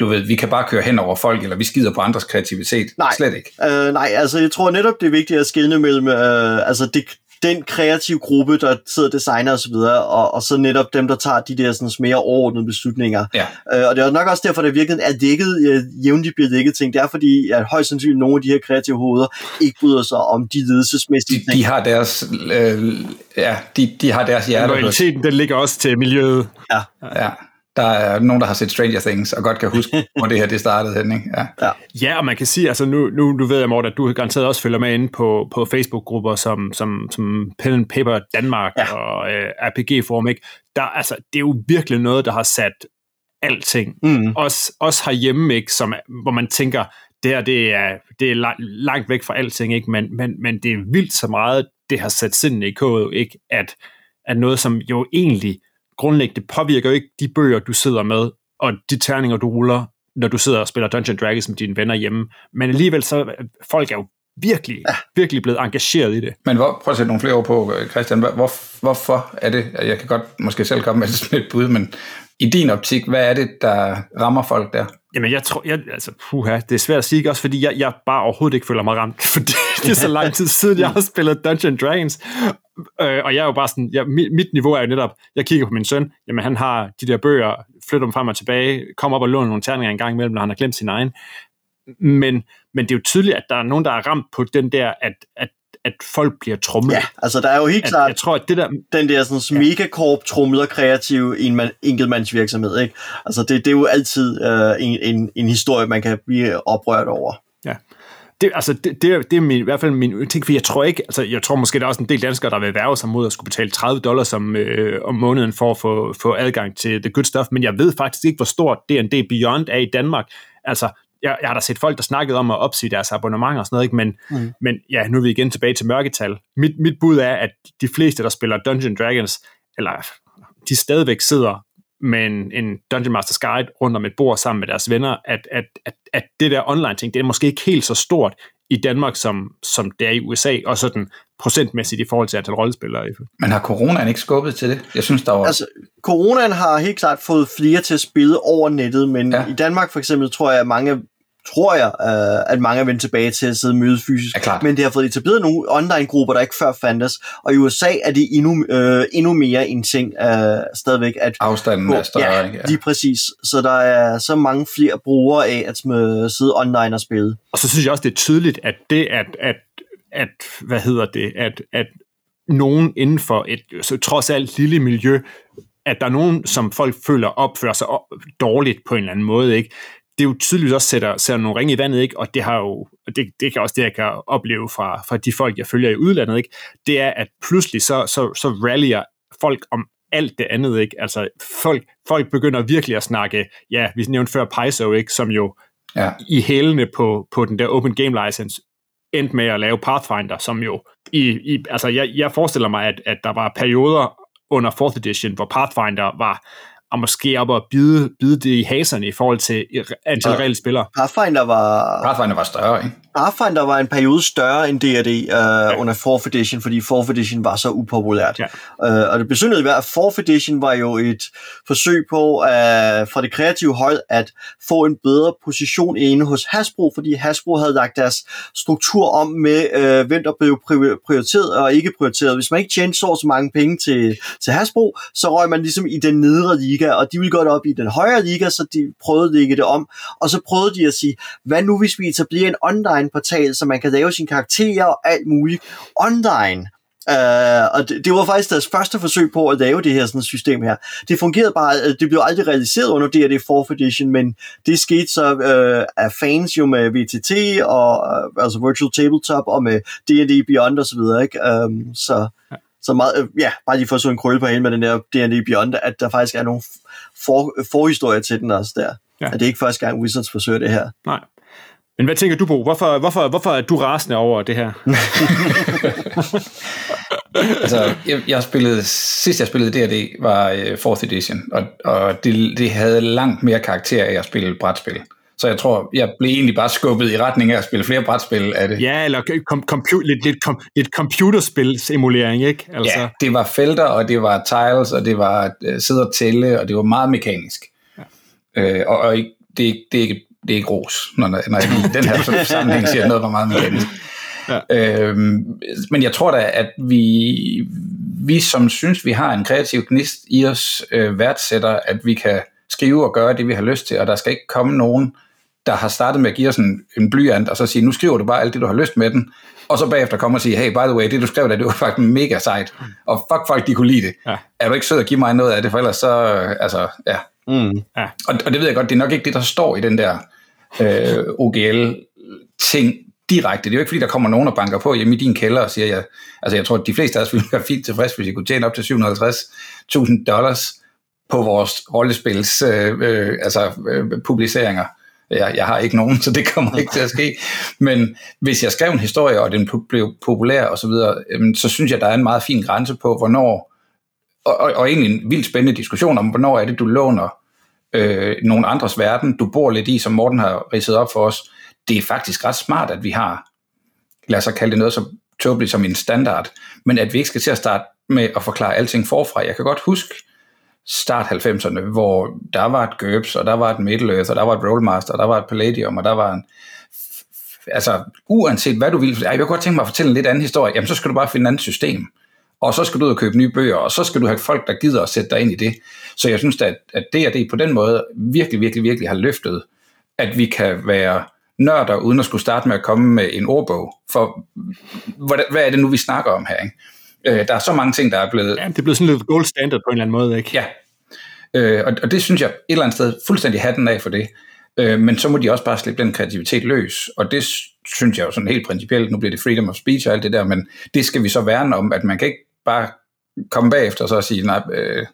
S4: du ved, vi kan bare køre hen over folk, eller vi skider på andres kreativitet.
S3: Nej,
S4: Slet ikke.
S3: Øh, nej, altså jeg tror netop, det er vigtigt at skille mellem øh, altså det, den kreative gruppe, der sidder designer og så videre, og, og så netop dem, der tager de der sådan, mere overordnede beslutninger.
S4: Ja.
S3: Øh, og det er nok også derfor, at det virkelig er dækket, øh, jævnligt bliver dækket ting. Det er fordi, at højst sandsynligt nogle af de her kreative hoveder ikke bryder sig om de ledelsesmæssige
S4: de, ting. De har deres, øh, ja, de, de har deres hjerte.
S2: Loyaliteten, den ligger også til miljøet.
S3: Ja.
S4: ja. Der er nogen, der har set Stranger Things, og godt kan huske, <laughs> hvor det her det startede hen, ikke? Ja.
S2: ja. ja, og man kan sige, altså nu, nu, nu ved jeg, Morten, at du garanteret også følger med inde på, på Facebook-grupper som, som, som Pen and Paper Danmark ja. og øh, RPG Forum, ikke? Der, altså, det er jo virkelig noget, der har sat alting. Mm. Også, også herhjemme, ikke? Som, hvor man tænker, det her det er, det er langt væk fra alting, ikke? Men, men, men det er vildt så meget, det har sat sindene i kodet, ikke? At, at noget, som jo egentlig grundlæggende påvirker jo ikke de bøger, du sidder med, og de terninger, du ruller, når du sidder og spiller Dungeons Dragons med dine venner hjemme. Men alligevel så, folk er jo virkelig, ja. virkelig blevet engageret i det.
S4: Men hvor, prøv at sætte nogle flere ord på, Christian. Hvor, hvorfor er det, jeg kan godt måske selv komme med et <laughs> bud, men i din optik, hvad er det, der rammer folk der?
S2: Jamen, jeg tror, jeg, altså, puha, det er svært at sige, også fordi jeg, jeg bare overhovedet ikke føler mig ramt, <laughs> fordi det er så lang tid siden, jeg har spillet Dungeons Dragons. Øh, og jeg er jo bare sådan, jeg, mit, mit niveau er jo netop, jeg kigger på min søn, jamen han har de der bøger, flytter dem frem og tilbage, kommer op og låner nogle terninger en gang imellem, når han har glemt sin egen. Men, men det er jo tydeligt, at der er nogen, der er ramt på den der, at, at at folk bliver trumlet.
S3: Ja, altså der er jo helt at, klart
S2: jeg tror, at det der,
S3: den der sådan, ja. megakorp trumler kreativ en man, enkeltmandsvirksomhed. Ikke? Altså det, det er jo altid øh, en, en, en historie, man kan blive oprørt over.
S2: Ja. Det, altså, det, det, det er min, i hvert fald min ting, for jeg tror ikke, altså, jeg tror måske, der er også en del danskere, der vil værve sig mod at skulle betale 30 dollars om, øh, om måneden for at få, få adgang til the good stuff, men jeg ved faktisk ikke, hvor stort D&D Beyond er i Danmark. Altså, jeg, jeg har da set folk, der snakkede om at opsige deres abonnement og sådan noget, ikke? Men, mm. men ja, nu er vi igen tilbage til mørketal. Mit, mit bud er, at de fleste, der spiller Dungeon Dragons, eller de stadigvæk sidder med en, en Dungeon Master's Guide rundt om et bord sammen med deres venner, at, at, at, at det der online ting, det er måske ikke helt så stort i Danmark, som, som det er i USA, og sådan procentmæssigt i forhold til antal rollespillere.
S4: Men har coronaen ikke skubbet til det? Jeg synes, der var...
S3: Altså, coronaen har helt klart fået flere til at spille over nettet, men ja. i Danmark for eksempel tror jeg, at mange tror jeg, uh, at mange er vendt tilbage til at sidde og møde fysisk.
S4: Ja,
S3: Men det har fået etableret nogle online-grupper, der ikke før fandtes. Og i USA er det endnu, uh, endnu mere en ting uh, stadigvæk. At
S4: Afstanden er større.
S3: Ja,
S4: ikke? ja,
S3: lige præcis. Så der er så mange flere brugere af at sidde online og spille.
S2: Og så synes jeg også, det er tydeligt, at det, at, at, at hvad hedder det, at, at nogen inden for et så trods alt lille miljø, at der er nogen, som folk føler opfører sig dårligt på en eller anden måde, ikke? Det jo tydeligt også sætter, sætter nogle ringe i vandet, ikke? og det har jo, det, det kan også det, jeg kan opleve fra, fra de folk, jeg følger i udlandet, ikke? det er, at pludselig så, så, så rallyer folk om alt det andet, ikke? Altså, folk, folk begynder virkelig at snakke, ja, vi nævnte før Paizo, ikke? Som jo ja. i hælene på, på den der Open Game License endte med at lave Pathfinder, som jo, i, i, altså jeg, jeg forestiller mig, at, at der var perioder under 4th edition, hvor Pathfinder var og måske op og bide, bide det i haserne i forhold til antal ja. reelle spillere.
S3: Pathfinder var...
S4: Pathfinder var større, ikke?
S3: Pathfinder var en periode større end D&D uh, ja. under 4th edition, fordi 4th edition var så upopulært. Ja. Uh, og det besynderlige var, at 4th edition var jo et forsøg på uh, fra det kreative hold at få en bedre position inde hos Hasbro, fordi Hasbro havde lagt deres struktur om med, uh, hvem der blev prioriteret og ikke prioriteret. Hvis man ikke tjente så, så mange penge til, til Hasbro, så røg man ligesom i den nedre liga, og de ville godt op i den højere liga, så de prøvede at lægge det om. Og så prøvede de at sige, hvad nu hvis vi etablerer en online online-portal, så man kan lave sine karakterer og alt muligt online. Uh, og det, det var faktisk deres første forsøg på at lave det her sådan system her. Det fungerede bare, øh, det blev aldrig realiseret under D&D 4th edition, men det skete så uh, af fans jo med VTT og uh, altså Virtual Tabletop og med D&D Beyond og så videre, ikke? Um, så ja. så meget, uh, ja, bare lige for at så en krølle på hende med den der D&D Beyond, at der faktisk er nogle for, forhistorier til den også der. Ja. At det er ikke første gang Wizards forsøger det her.
S2: Nej. Men hvad tænker du, på? Hvorfor, hvorfor, hvorfor er du rasende over det her? <laughs>
S4: altså, jeg, jeg spillede, sidst jeg spillede D&D var uh, 4th edition, og, og det, det havde langt mere karakter af at spille brætspil. Så jeg tror, jeg blev egentlig bare skubbet i retning af at spille flere brætspil af det.
S2: Ja, eller com- compu- lidt, lidt, com- lidt computerspil-simulering, ikke?
S4: Altså. Ja, det var felter, og det var tiles, og det var uh, sidde og tælle, og det var meget mekanisk. Ja. Uh, og, og det, det er ikke det er ikke ros, når, når jeg i den her sammenhæng siger noget, er meget mekanisk. Ja. Øhm, men jeg tror da, at vi, vi som synes, vi har en kreativ gnist i os, øh, værdsætter, at vi kan skrive og gøre det, vi har lyst til, og der skal ikke komme nogen, der har startet med at give os en, en blyant, og så sige, nu skriver du bare alt det, du har lyst med den, og så bagefter komme og sige, hey, by the way, det du skrev der, det var faktisk mega sejt, og fuck folk, de kunne lide det. Ja. Er du ikke sød at give mig noget af det, for ellers så, altså, ja,
S3: Mm.
S4: Ja. Og, og det ved jeg godt, det er nok ikke det, der står i den der øh, OGL-ting direkte. Det er jo ikke, fordi der kommer nogen og banker på hjemme i din kælder og siger, jeg, altså jeg tror, at de fleste af os ville være fint tilfreds, hvis I kunne tjene op til 750.000 dollars på vores rollespils øh, øh, altså, øh, publiceringer. Jeg, jeg har ikke nogen, <laughs> så det kommer ikke til at ske. Men hvis jeg skrev en historie, og den blev populær osv., så, videre, øh, så synes jeg, der er en meget fin grænse på, hvornår, og, og, og egentlig en vildt spændende diskussion om, hvornår er det, du låner øh, nogle andres verden, du bor lidt i, som Morten har ridset op for os. Det er faktisk ret smart, at vi har, lad os kalde det noget så tåbeligt som en standard, men at vi ikke skal til at starte med at forklare alting forfra. Jeg kan godt huske, start 90'erne, hvor der var et GURPS, og der var et Middle Earth, og der var et Rollmaster, og der var et Palladium, og der var en... Altså, uanset hvad du vil, jeg kunne godt tænke mig at fortælle en lidt anden historie, jamen så skal du bare finde et andet system. Og så skal du ud og købe nye bøger, og så skal du have folk, der gider at sætte dig ind i det. Så jeg synes, at, at det og det på den måde virkelig, virkelig, virkelig har løftet, at vi kan være nørder, uden at skulle starte med at komme med en ordbog. For hvad, hvad er det nu, vi snakker om her? Ikke? Øh, der er så mange ting, der er blevet...
S2: Ja, det er blevet sådan lidt gold standard på en eller anden måde, ikke?
S4: Ja, øh, og, og det synes jeg et eller andet sted fuldstændig hatten af for det. Øh, men så må de også bare slippe den kreativitet løs, og det synes jeg jo sådan helt principielt, nu bliver det freedom of speech og alt det der, men det skal vi så værne om, at man kan ikke bare komme bagefter og så sige, nej, øh,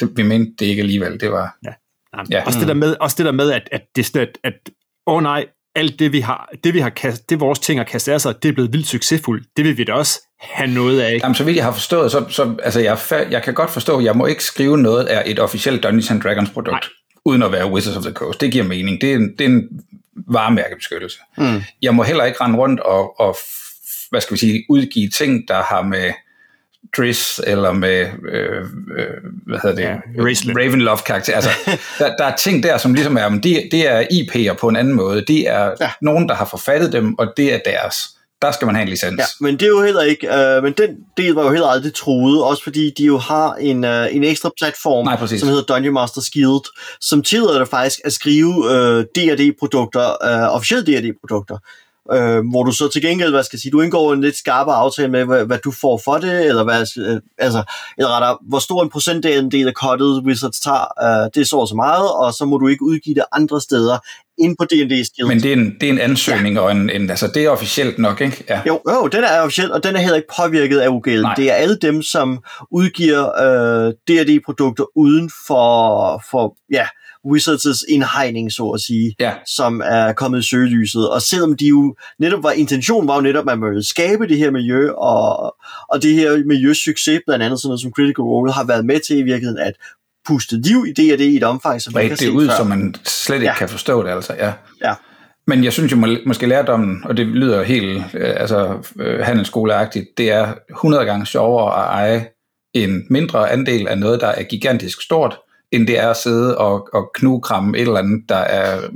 S4: det, vi mente det ikke alligevel, det var...
S2: Ja. Jamen, ja. Også, det der med, også det der med, at, at det at, at åh oh nej, alt det vi har, det vi har kast, det vores ting har kastet af sig, det er blevet vildt succesfuldt. Det vil vi da også have noget af.
S4: Jamen, så vidt jeg har forstået, så, så altså jeg, jeg kan godt forstå, at jeg må ikke skrive noget af et officielt Dungeons and Dragons produkt, Nej. uden at være Wizards of the Coast. Det giver mening. Det er en, det er en varemærkebeskyttelse. Mm. Jeg må heller ikke rende rundt og, og hvad skal vi sige, udgive ting, der har med Driss eller med, øh, øh, hvad hedder det, ja, Ravenloft-karakter. Altså, <laughs> der, der er ting der, som ligesom er, men det, det er IP'er på en anden måde. Det er ja. nogen, der har forfattet dem, og det er deres. Der skal man have en licens.
S3: Ja, men det er jo heller ikke, øh, men den del var jo heller aldrig truet, også fordi de jo har en, øh, en ekstra platform,
S4: Nej,
S3: som hedder Dungeon Master Guild, som tillader det faktisk at skrive øh, D&D-produkter, øh, officielle D&D-produkter øh, hvor du så til gengæld, hvad skal jeg sige, du indgår en lidt skarpere aftale med, hvad, hvad du får for det, eller hvad, øh, altså, eller rettere, hvor stor en procentdel en del af cuttet Wizards tager, øh, det er så så meget, og så må du ikke udgive det andre steder, ind på D&D Skills.
S4: Men det er en, det er en ansøgning, ja. og en, en, altså det er officielt nok, ikke?
S3: Ja. Jo, jo, den er officiel, og den er heller ikke påvirket af UGL. Nej. Det er alle dem, som udgiver øh, D&D-produkter uden for, for ja, Wizards' indhegning, så at sige,
S4: ja.
S3: som er kommet i søgelyset. Og selvom de jo netop var, intentionen var jo netop, at man ville skabe det her miljø, og, og det her miljøs succes, blandt andet sådan noget som Critical Role, har været med til i virkeligheden at puste liv i det og det i et omfang, som
S4: man kan det ud, før. så man slet ikke ja. kan forstå det, altså, ja.
S3: ja.
S4: Men jeg synes jo må, måske lærdommen, og det lyder helt øh, altså, øh, handelsskoleagtigt, det er 100 gange sjovere at eje en mindre andel af noget, der er gigantisk stort, end det er at sidde og, og knukramme et eller andet, der er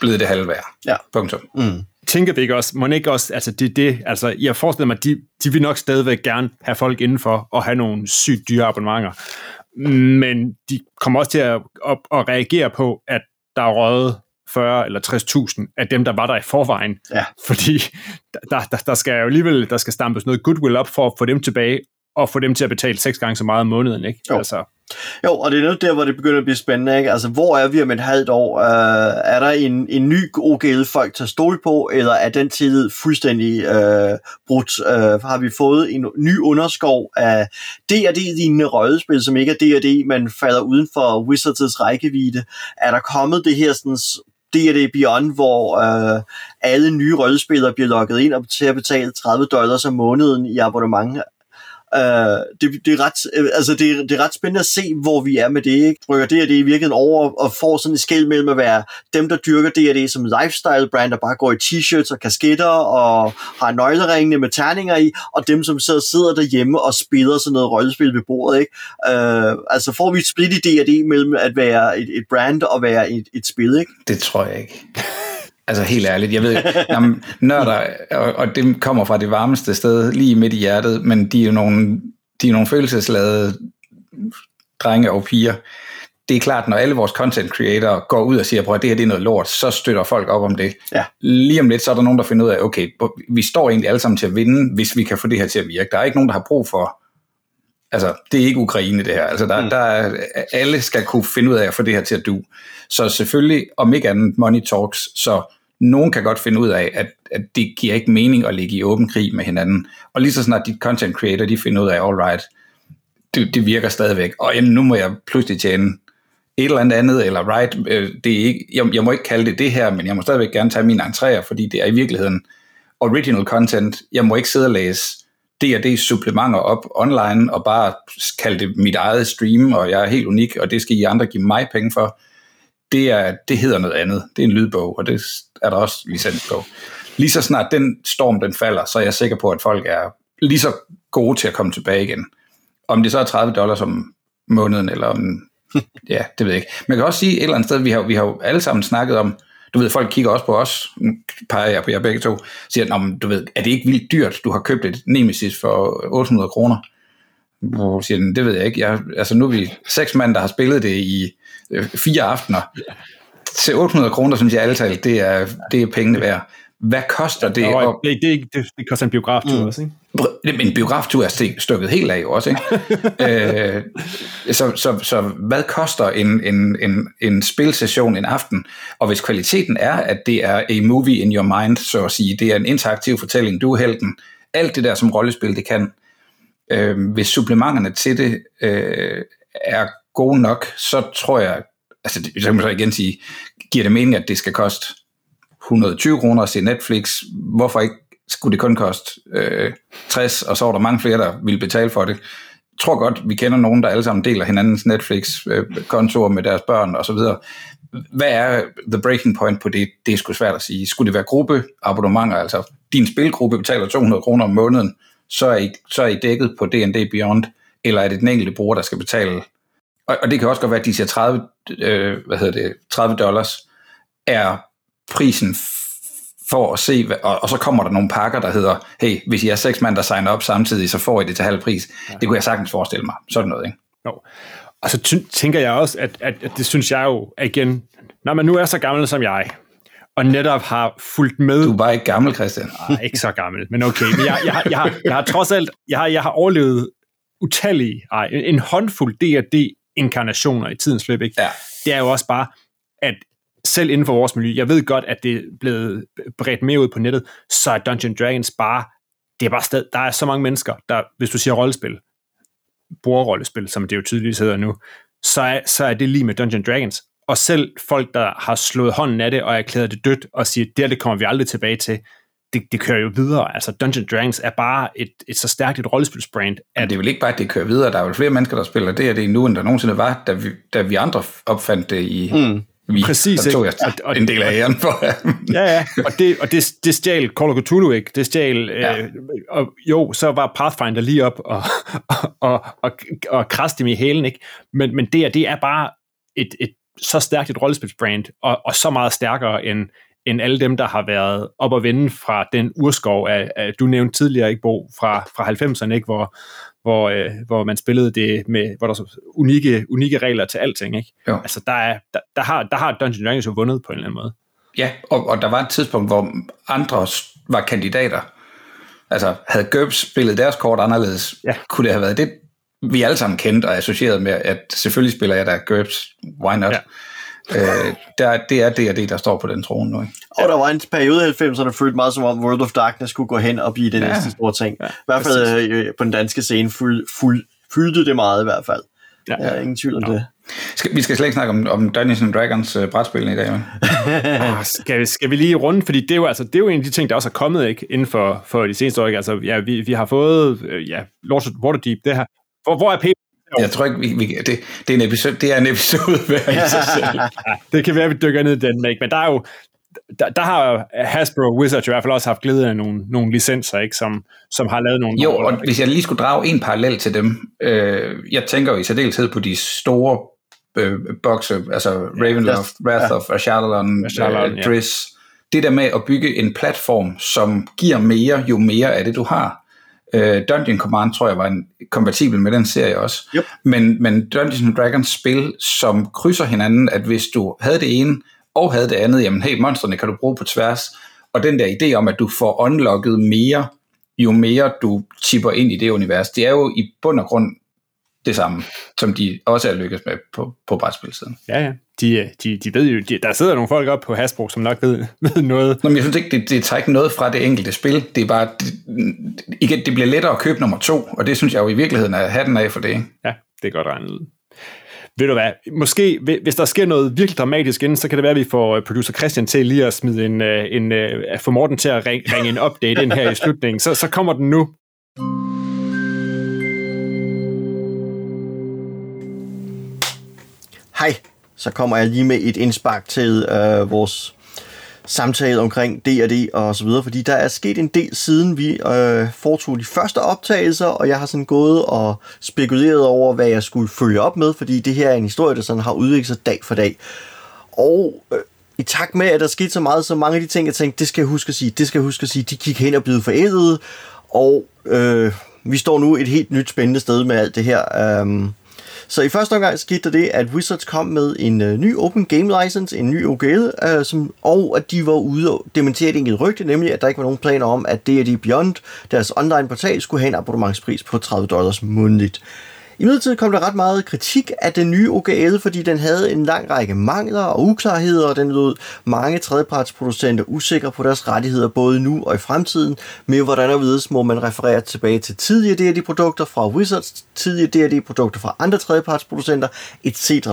S4: blevet det halve værd.
S3: Ja.
S4: Punktum.
S3: Mm.
S2: Tænker vi ikke også, må ikke også, altså det, det, altså jeg forestiller mig, de, de vil nok stadigvæk gerne have folk indenfor og have nogle sygt dyre abonnementer. Men de kommer også til at, at, at reagere på, at der er røget 40 eller 60.000 af dem, der var der i forvejen.
S3: Ja.
S2: Fordi der, der, der skal jo alligevel der skal stampes noget goodwill op for at få dem tilbage, og få dem til at betale seks gange så meget om måneden. Ikke?
S3: Jo.
S2: Altså,
S3: jo, og det er noget der, hvor det begynder at blive spændende. Ikke? Altså, hvor er vi om et halvt år? Øh, er der en, en ny OGL-folk tager at stole på, eller er den tillid fuldstændig øh, brudt? Øh, har vi fået en ny underskov af D&D-lignende rødespil, som ikke er D&D, men falder uden for Wizards' rækkevidde? Er der kommet det her sådan, D&D Beyond, hvor øh, alle nye rollespillere bliver logget ind og til at betale 30 dollars om måneden i abonnement. Uh, det, det, er ret, øh, altså det, det er ret spændende at se, hvor vi er med det. Ikke? Rykker det, det i virkeligheden over og får sådan et skæld mellem at være dem, der dyrker det, det som lifestyle brand, der bare går i t-shirts og kasketter og har nøgleringene med terninger i, og dem, som sidder, sidder derhjemme og spiller sådan noget rollespil ved bordet. Ikke? Uh, altså får vi et split i D&D mellem at være et, et brand og være et, et spil, ikke?
S4: Det tror jeg ikke. Altså helt ærligt, jeg ved, jamen, nørder, og, og det kommer fra det varmeste sted, lige midt i hjertet, men de er jo nogle, de er nogle følelsesladede drenge og piger. Det er klart, når alle vores content creator går ud og siger, at det her det er noget lort, så støtter folk op om det.
S3: Ja.
S4: Lige om lidt, så er der nogen, der finder ud af, okay, vi står egentlig alle sammen til at vinde, hvis vi kan få det her til at virke. Der er ikke nogen, der har brug for Altså, det er ikke Ukraine det her. Altså, der, mm. der er, alle skal kunne finde ud af at få det her til at du. Så selvfølgelig, om ikke andet, money talks, så nogen kan godt finde ud af, at, at det giver ikke mening at ligge i åben krig med hinanden. Og lige så snart de content creator, de finder ud af, all right, det, det virker stadigvæk. Og jamen, nu må jeg pludselig tjene et eller andet andet, eller right, øh, det er ikke, jeg, jeg må ikke kalde det det her, men jeg må stadigvæk gerne tage mine entréer, fordi det er i virkeligheden original content. Jeg må ikke sidde og læse D&D supplementer op online og bare kalde det mit eget stream, og jeg er helt unik, og det skal I andre give mig penge for. Det, er, det hedder noget andet. Det er en lydbog, og det er der også licens på. Lige så snart den storm den falder, så er jeg sikker på, at folk er lige så gode til at komme tilbage igen. Om det så er 30 dollars om måneden, eller om, <laughs> ja, det ved jeg ikke. Man kan også sige et eller andet sted, vi har, vi har jo alle sammen snakket om, du ved, folk kigger også på os, nu peger jeg på jer begge to, siger, men, du ved, er det ikke vildt dyrt, du har købt et Nemesis for 800 kroner? Hvor siger det ved jeg ikke. Jeg, altså nu er vi seks mand, der har spillet det i øh, fire aftener. Til 800 kroner, synes jeg alle talt, det er, det er pengene værd. Hvad koster det?
S2: Og, det, det, det, det koster en biograftur mm. også, ikke?
S4: Men biograftur er stukket helt af også, ikke? <laughs> øh, så, så, så hvad koster en, en, en, en spilsession en aften? Og hvis kvaliteten er, at det er a movie in your mind, så at sige, det er en interaktiv fortælling, du er helten, alt det der som rollespil, det kan, øh, hvis supplementerne til det øh, er gode nok, så tror jeg, altså det, så kan man så igen sige, giver det mening, at det skal koste 120 kroner at se Netflix, hvorfor ikke skulle det kun koste øh, 60, og så var der mange flere, der ville betale for det. Jeg tror godt, vi kender nogen, der alle sammen deler hinandens Netflix-kontor med deres børn og så videre. Hvad er the breaking point på det? Det er sgu svært at sige. Skulle det være gruppeabonnementer, altså din spilgruppe betaler 200 kroner om måneden, så er I, så er I dækket på D&D Beyond, eller er det den enkelte bruger, der skal betale? Og, og det kan også godt være, at de siger 30, øh, hvad hedder det, 30 dollars er prisen for at se, og, og så kommer der nogle pakker, der hedder, hey, hvis I er seks mand, der signer op samtidig, så får I det til halv pris. Ja. Det kunne jeg sagtens forestille mig. Sådan noget, ikke?
S2: Jo. Og så tænker jeg også, at, at, at det synes jeg jo, igen, når man nu er så gammel som jeg, og netop har fulgt med...
S4: Du er bare ikke gammel, Christian.
S2: Nej, ikke så gammel, men okay. Men jeg, jeg, jeg, jeg, har, jeg har trods alt, jeg har, jeg har overlevet utallige, ej, en, en håndfuld D&D-inkarnationer i tidens løb, ikke?
S4: Ja.
S2: Det er jo også bare, at selv inden for vores miljø, jeg ved godt, at det er blevet bredt mere ud på nettet, så er Dungeon Dragons bare, det er bare sted, der er så mange mennesker, der, hvis du siger rollespil, brugerrollespil, som det jo tydeligvis hedder nu, så er, så er det lige med Dungeon Dragons. Og selv folk, der har slået hånden af det og erklæret det dødt og siger, det det kommer vi aldrig tilbage til, det, det kører jo videre. Altså Dungeon Dragons er bare et, et så stærkt et rollespilsbrand.
S4: At Men det er vel ikke bare, at det kører videre. Der er jo flere mennesker, der spiller det, og det er nu, end der nogensinde var, da vi, da vi andre opfandt det i, mm vi,
S2: Præcis,
S4: der tog jeg og, og, en del af æren for.
S2: ja, ja, og det, og det, det stjal Call of Cthulhu ikke. Det stjal, ja. øh, og jo, så var Pathfinder lige op og, og, og, og, og kraste dem i hælen, ikke? Men, men det, det er bare et, et så stærkt et rollespilsbrand, og, og så meget stærkere end, end alle dem, der har været op og vende fra den urskov, af, af, du nævnte tidligere, ikke, Bo, fra, fra 90'erne, ikke, hvor, hvor, øh, hvor man spillede det med, hvor der så unikke, unikke regler til alting, ikke? Jo. Altså, der, er, der, der, har, der har Dungeons Dragons jo vundet på en eller anden måde.
S4: Ja, og, og der var et tidspunkt, hvor andre var kandidater. Altså, havde GURPS spillet deres kort anderledes, ja. kunne det have været det, vi alle sammen kendte og associeret med, at selvfølgelig spiller jeg der GURPS, why not? Ja øh, der, det er det, det, der står på den trone nu. Ikke?
S3: Og der var en periode i 90'erne, følte meget som om World of Darkness skulle gå hen og blive det ja. næste store ting. Ja, I hvert fald øh, på den danske scene fuld, fuld, fyldte det meget i hvert fald. Ja, ja. ingen tvivl om ja. det.
S4: Skal, vi skal slet ikke snakke om, om Dungeons and Dragons uh, brætspil i dag, men. <laughs>
S2: ah, skal, skal vi lige runde, fordi det er, jo, altså, det er jo en af de ting, der også er kommet ikke, inden for, for de seneste år. Ikke? Altså, ja, vi, vi har fået øh, ja, Lords of Waterdeep, det her. Hvor, hvor er Peter
S4: jeg tror ikke, vi, vi, det, det, er en episode, det er en episode hver i sig selv. <laughs>
S2: det kan være, at vi dykker ned i den, men der er jo, der, der har Hasbro Wizards i hvert fald også haft glæde af nogle, nogle licenser, ikke, som, som har lavet nogle...
S4: Jo, og ikke? hvis jeg lige skulle drage en parallel til dem, øh, jeg tænker jo i særdeleshed på de store øh, bokse, altså Ravenloft, ja, Wrath ja. of Ashadalon, øh, Driss. Ja. Det der med at bygge en platform, som giver mere, jo mere af det du har. Uh, Dungeon Command tror jeg var en, kompatibel med den serie også.
S3: Yep.
S4: Men, men Dungeons and Dragons spil, som krydser hinanden, at hvis du havde det ene og havde det andet, jamen hey, monsterne kan du bruge på tværs. Og den der idé om, at du får unlocket mere, jo mere du chipper ind i det univers. Det er jo i bund og grund det samme, som de også er lykkedes med på, på brætspilsiden.
S2: Ja, ja. De, de, de ved jo, de, der sidder nogle folk op på Hasbro, som nok ved, ved noget.
S4: Nå, men jeg synes ikke, det, det tager ikke noget fra det enkelte spil. Det er bare, det, igen, det bliver lettere at købe nummer to, og det synes jeg jo i virkeligheden er hatten af for det.
S2: Ja, det er godt regnet ud. Ved du hvad, måske hvis der sker noget virkelig dramatisk inden, så kan det være, at vi får producer Christian til lige at smide en, en, en få Morten til at ringe, ringe en update ind her i slutningen. Så, så kommer den nu.
S3: Hej, så kommer jeg lige med et indspark til øh, vores samtale omkring D&D og så videre, fordi der er sket en del siden vi øh, foretog de første optagelser, og jeg har sådan gået og spekuleret over, hvad jeg skulle følge op med, fordi det her er en historie, der sådan har udviklet sig dag for dag. Og øh, i takt med, at der skete så meget, så mange af de ting, jeg tænkte, det skal jeg huske at sige, det skal jeg huske at sige, de gik hen og blev forældet, og øh, vi står nu et helt nyt spændende sted med alt det her. Øh, så i første omgang skete der det, at Wizards kom med en øh, ny Open Game License, en ny OGL, øh, som, og at de var ude og dementere et enkelt rygte, nemlig at der ikke var nogen planer om, at D&D Beyond, deres online portal, skulle have en abonnementspris på 30 dollars månedligt. I midlertid kom der ret meget kritik af den nye OGL, fordi den havde en lang række mangler og uklarheder, og den lod mange tredjepartsproducenter usikre på deres rettigheder både nu og i fremtiden, med hvordan og vides må man referere tilbage til tidligere D&D-produkter fra Wizards, tidligere D&D-produkter fra andre tredjepartsproducenter, etc.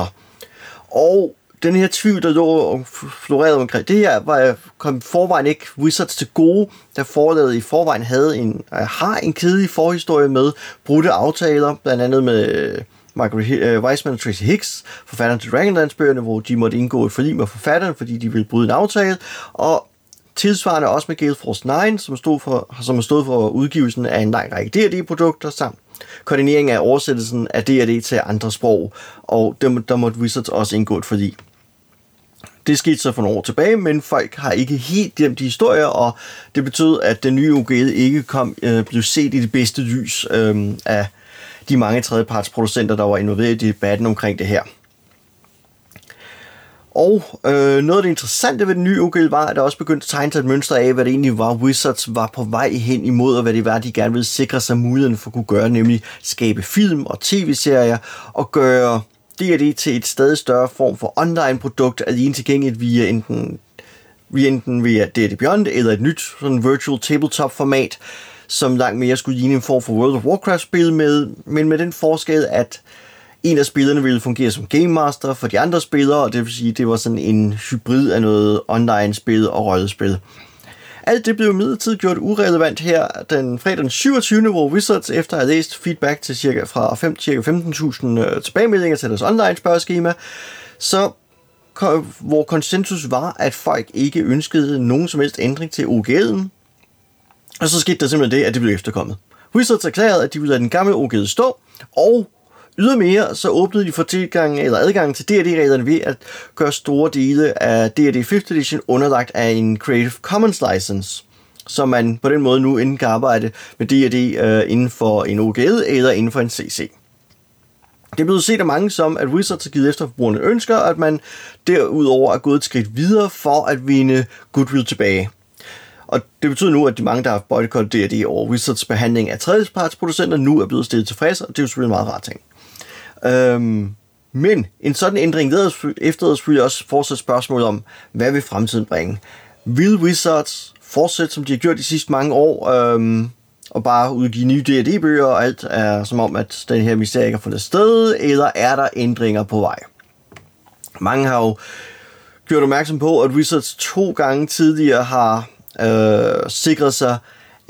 S3: Og den her tvivl, der lå og florerede omkring det her, var, kom forvejen ikke Wizards til gode, da forlaget i forvejen havde en, øh, har en kedelig forhistorie med brudte aftaler, blandt andet med øh, Margaret øh, Weisman og Tracy Hicks, forfatteren til Dragonlance-bøgerne, hvor de måtte indgå et forlig med forfatteren, fordi de ville bryde en aftale, og tilsvarende også med Gale Force 9, som, stod for, som har stået for udgivelsen af en lang række D&D-produkter, samt koordinering af oversættelsen af D&D til andre sprog, og der, der måtte Wizards også indgå et forlig. Det skete så for nogle år tilbage, men folk har ikke helt glemt de historier, og det betød, at den nye OGL ikke kom, øh, blev set i det bedste lys øh, af de mange tredjepartsproducenter, der var involveret i debatten omkring det her. Og øh, noget af det interessante ved den nye OGL var, at der også begyndte at tegne sig et mønster af, hvad det egentlig var, Wizards var på vej hen imod, og hvad det var, de gerne ville sikre sig muligheden for at kunne gøre, nemlig skabe film og tv-serier, og gøre D&D til et stadig større form for online-produkt, alene tilgængeligt via enten, via enten via D&D Beyond eller et nyt sådan virtual tabletop-format, som langt mere skulle ligne en form for World of Warcraft-spil, med, men med den forskel, at en af spillerne ville fungere som game master for de andre spillere, og det vil sige, at det var sådan en hybrid af noget online-spil og rollespil. Alt det blev midlertidigt gjort urelevant her den fredag den 27. hvor Wizards efter at have læst feedback til cirka fra 5, cirka 15.000 øh, tilbagemeldinger til deres online spørgeskema, så hvor konsensus var, at folk ikke ønskede nogen som helst ændring til OGL'en. Og så skete der simpelthen det, at det blev efterkommet. Wizards erklærede, at de ville lade den gamle OGL stå, og Ydermere så åbnede de for tilgang eller adgang til D&D-reglerne ved at gøre store dele af D&D 5th Edition underlagt af en Creative Commons license, så man på den måde nu enten kan arbejde med D&D uh, øh, inden for en OGL eller inden for en CC. Det er blevet set af mange som, at Wizards har givet efter forbrugerne ønsker, at man derudover er gået et skridt videre for at vinde goodwill tilbage. Og det betyder nu, at de mange, der har boykottet D&D over Wizards behandling af tredjepartsproducenter, nu er blevet stillet tilfredse, og det er jo selvfølgelig en meget rar ting. Øhm, men en sådan ændring efterlader selvfølgelig også fortsat spørgsmål om, hvad vil fremtiden bringe? Vil Wizards fortsætte, som de har gjort de sidste mange år, øhm, og bare udgive nye D&D-bøger, og alt er som om, at den her mysterie ikke har fundet sted, eller er der ændringer på vej? Mange har jo gjort opmærksom på, at Wizards to gange tidligere har øh, sikret sig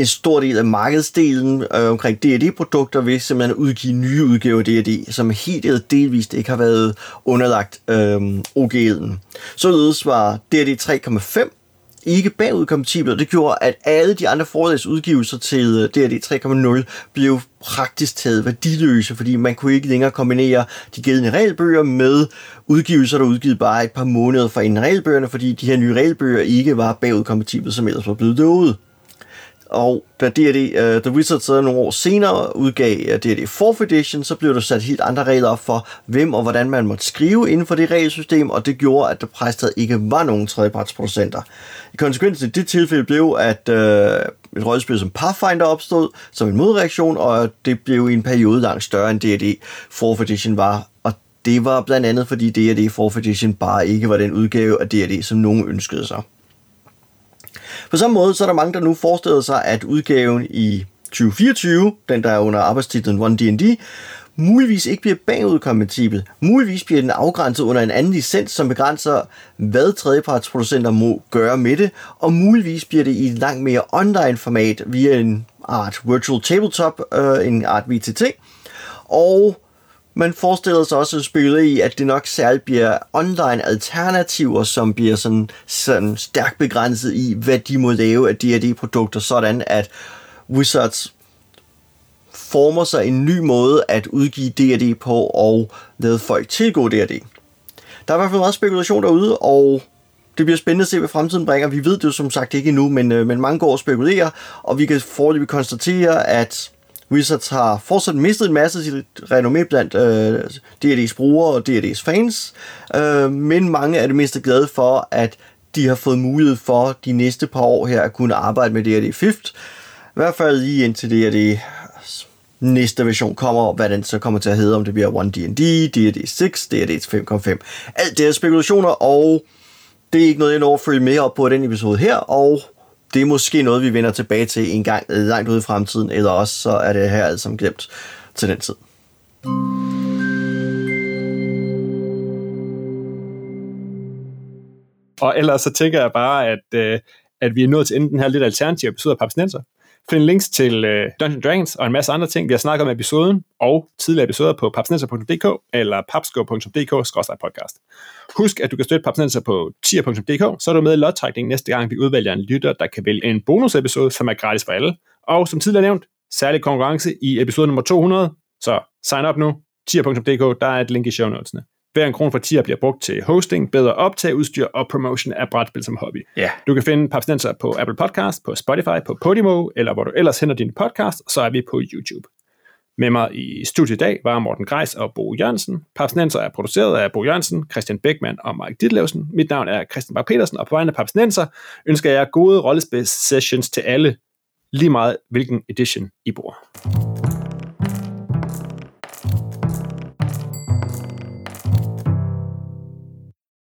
S3: en stor del af markedsdelen øh, omkring D&D-produkter ved simpelthen at udgive nye udgaver af D&D, som helt eller delvist ikke har været underlagt øh, OGL'en. Således var D&D 3.5 ikke bagudkompatibel, og det gjorde, at alle de andre forlagsudgivelser til øh, D&D 3.0 blev praktisk taget værdiløse, fordi man kunne ikke længere kombinere de gældende regelbøger med udgivelser, der udgivet bare et par måneder fra inden regelbøgerne, fordi de her nye regelbøger ikke var bagudkompatible, som ellers var blevet lovet. Og da D&D, uh, øh, The Wizards så nogle år senere udgav øh, D&D 4th Edition, så blev der sat helt andre regler op for, hvem og hvordan man måtte skrive inden for det regelsystem, og det gjorde, at der præstet ikke var nogen tredjepartsproducenter. I konsekvensen i det tilfælde blev, at uh, et rollespil som Pathfinder opstod som en modreaktion, og det blev i en periode langt større end D&D 4th Edition var, og det var blandt andet fordi D&D 4th Edition bare ikke var den udgave af D&D, som nogen ønskede sig. På samme måde så er der mange, der nu forestiller sig, at udgaven i 2024, den der er under arbejdstitlen One D&D, muligvis ikke bliver bagudkompatibel. Muligvis bliver den afgrænset under en anden licens, som begrænser, hvad tredjepartsproducenter må gøre med det, og muligvis bliver det i et langt mere online format via en art virtual tabletop, øh, en art VTT, og man forestiller sig også at spille i, at det nok særligt bliver online alternativer, som bliver sådan, sådan stærkt begrænset i, hvad de må lave af D&D-produkter, sådan at Wizards former sig en ny måde at udgive D&D på og lade folk tilgå D&D. Der er i hvert fald meget spekulation derude, og det bliver spændende at se, hvad fremtiden bringer. Vi ved det jo som sagt ikke endnu, men, øh, men mange går og spekulerer, og vi kan forløbig konstatere, at Wizards har fortsat mistet en masse af sit renommé blandt øh, D&D's brugere og D&D's fans, øh, men mange er det mindste glade for, at de har fået mulighed for de næste par år her at kunne arbejde med D&D 5th. I hvert fald lige indtil D&D næste version kommer, hvad den så kommer til at hedde, om det bliver 1D&D, D&D 6, D&D 5.5. Alt det er spekulationer, og det er ikke noget, jeg når at følge med op på den episode her, og det er måske noget, vi vender tilbage til en gang langt ude i fremtiden, eller også så er det her alt som glemt til den tid.
S2: Og ellers så tænker jeg bare, at, øh, at vi er nået til enden den her lidt alternative episode af Papsnenser. Find links til øh, Dungeons Dragons og en masse andre ting, vi har snakket om i episoden, og tidligere episoder på papsnenser.dk eller papsko.dk-podcast. Husk, at du kan støtte Papsnenser på tier.dk, så er du med i lodtrækningen næste gang, vi udvælger en lytter, der kan vælge en bonusepisode, som er gratis for alle. Og som tidligere nævnt, særlig konkurrence i episode nummer 200, så sign up nu, tier.dk, der er et link i show notesene. Hver en krone for 10 bliver brugt til hosting, bedre optageudstyr og promotion af brætspil som hobby.
S4: Ja.
S2: Du kan finde Papsnenser på Apple Podcast, på Spotify, på Podimo, eller hvor du ellers henter din podcast, så er vi på YouTube. Med mig i studiet i dag var Morten Greis og Bo Jørgensen. Papsnenser er produceret af Bo Jørgensen, Christian Beckmann og Mike Ditlevsen. Mit navn er Christian Bak petersen og på vegne af Papsnenser ønsker jeg gode rollespil sessions til alle, lige meget hvilken edition I bruger.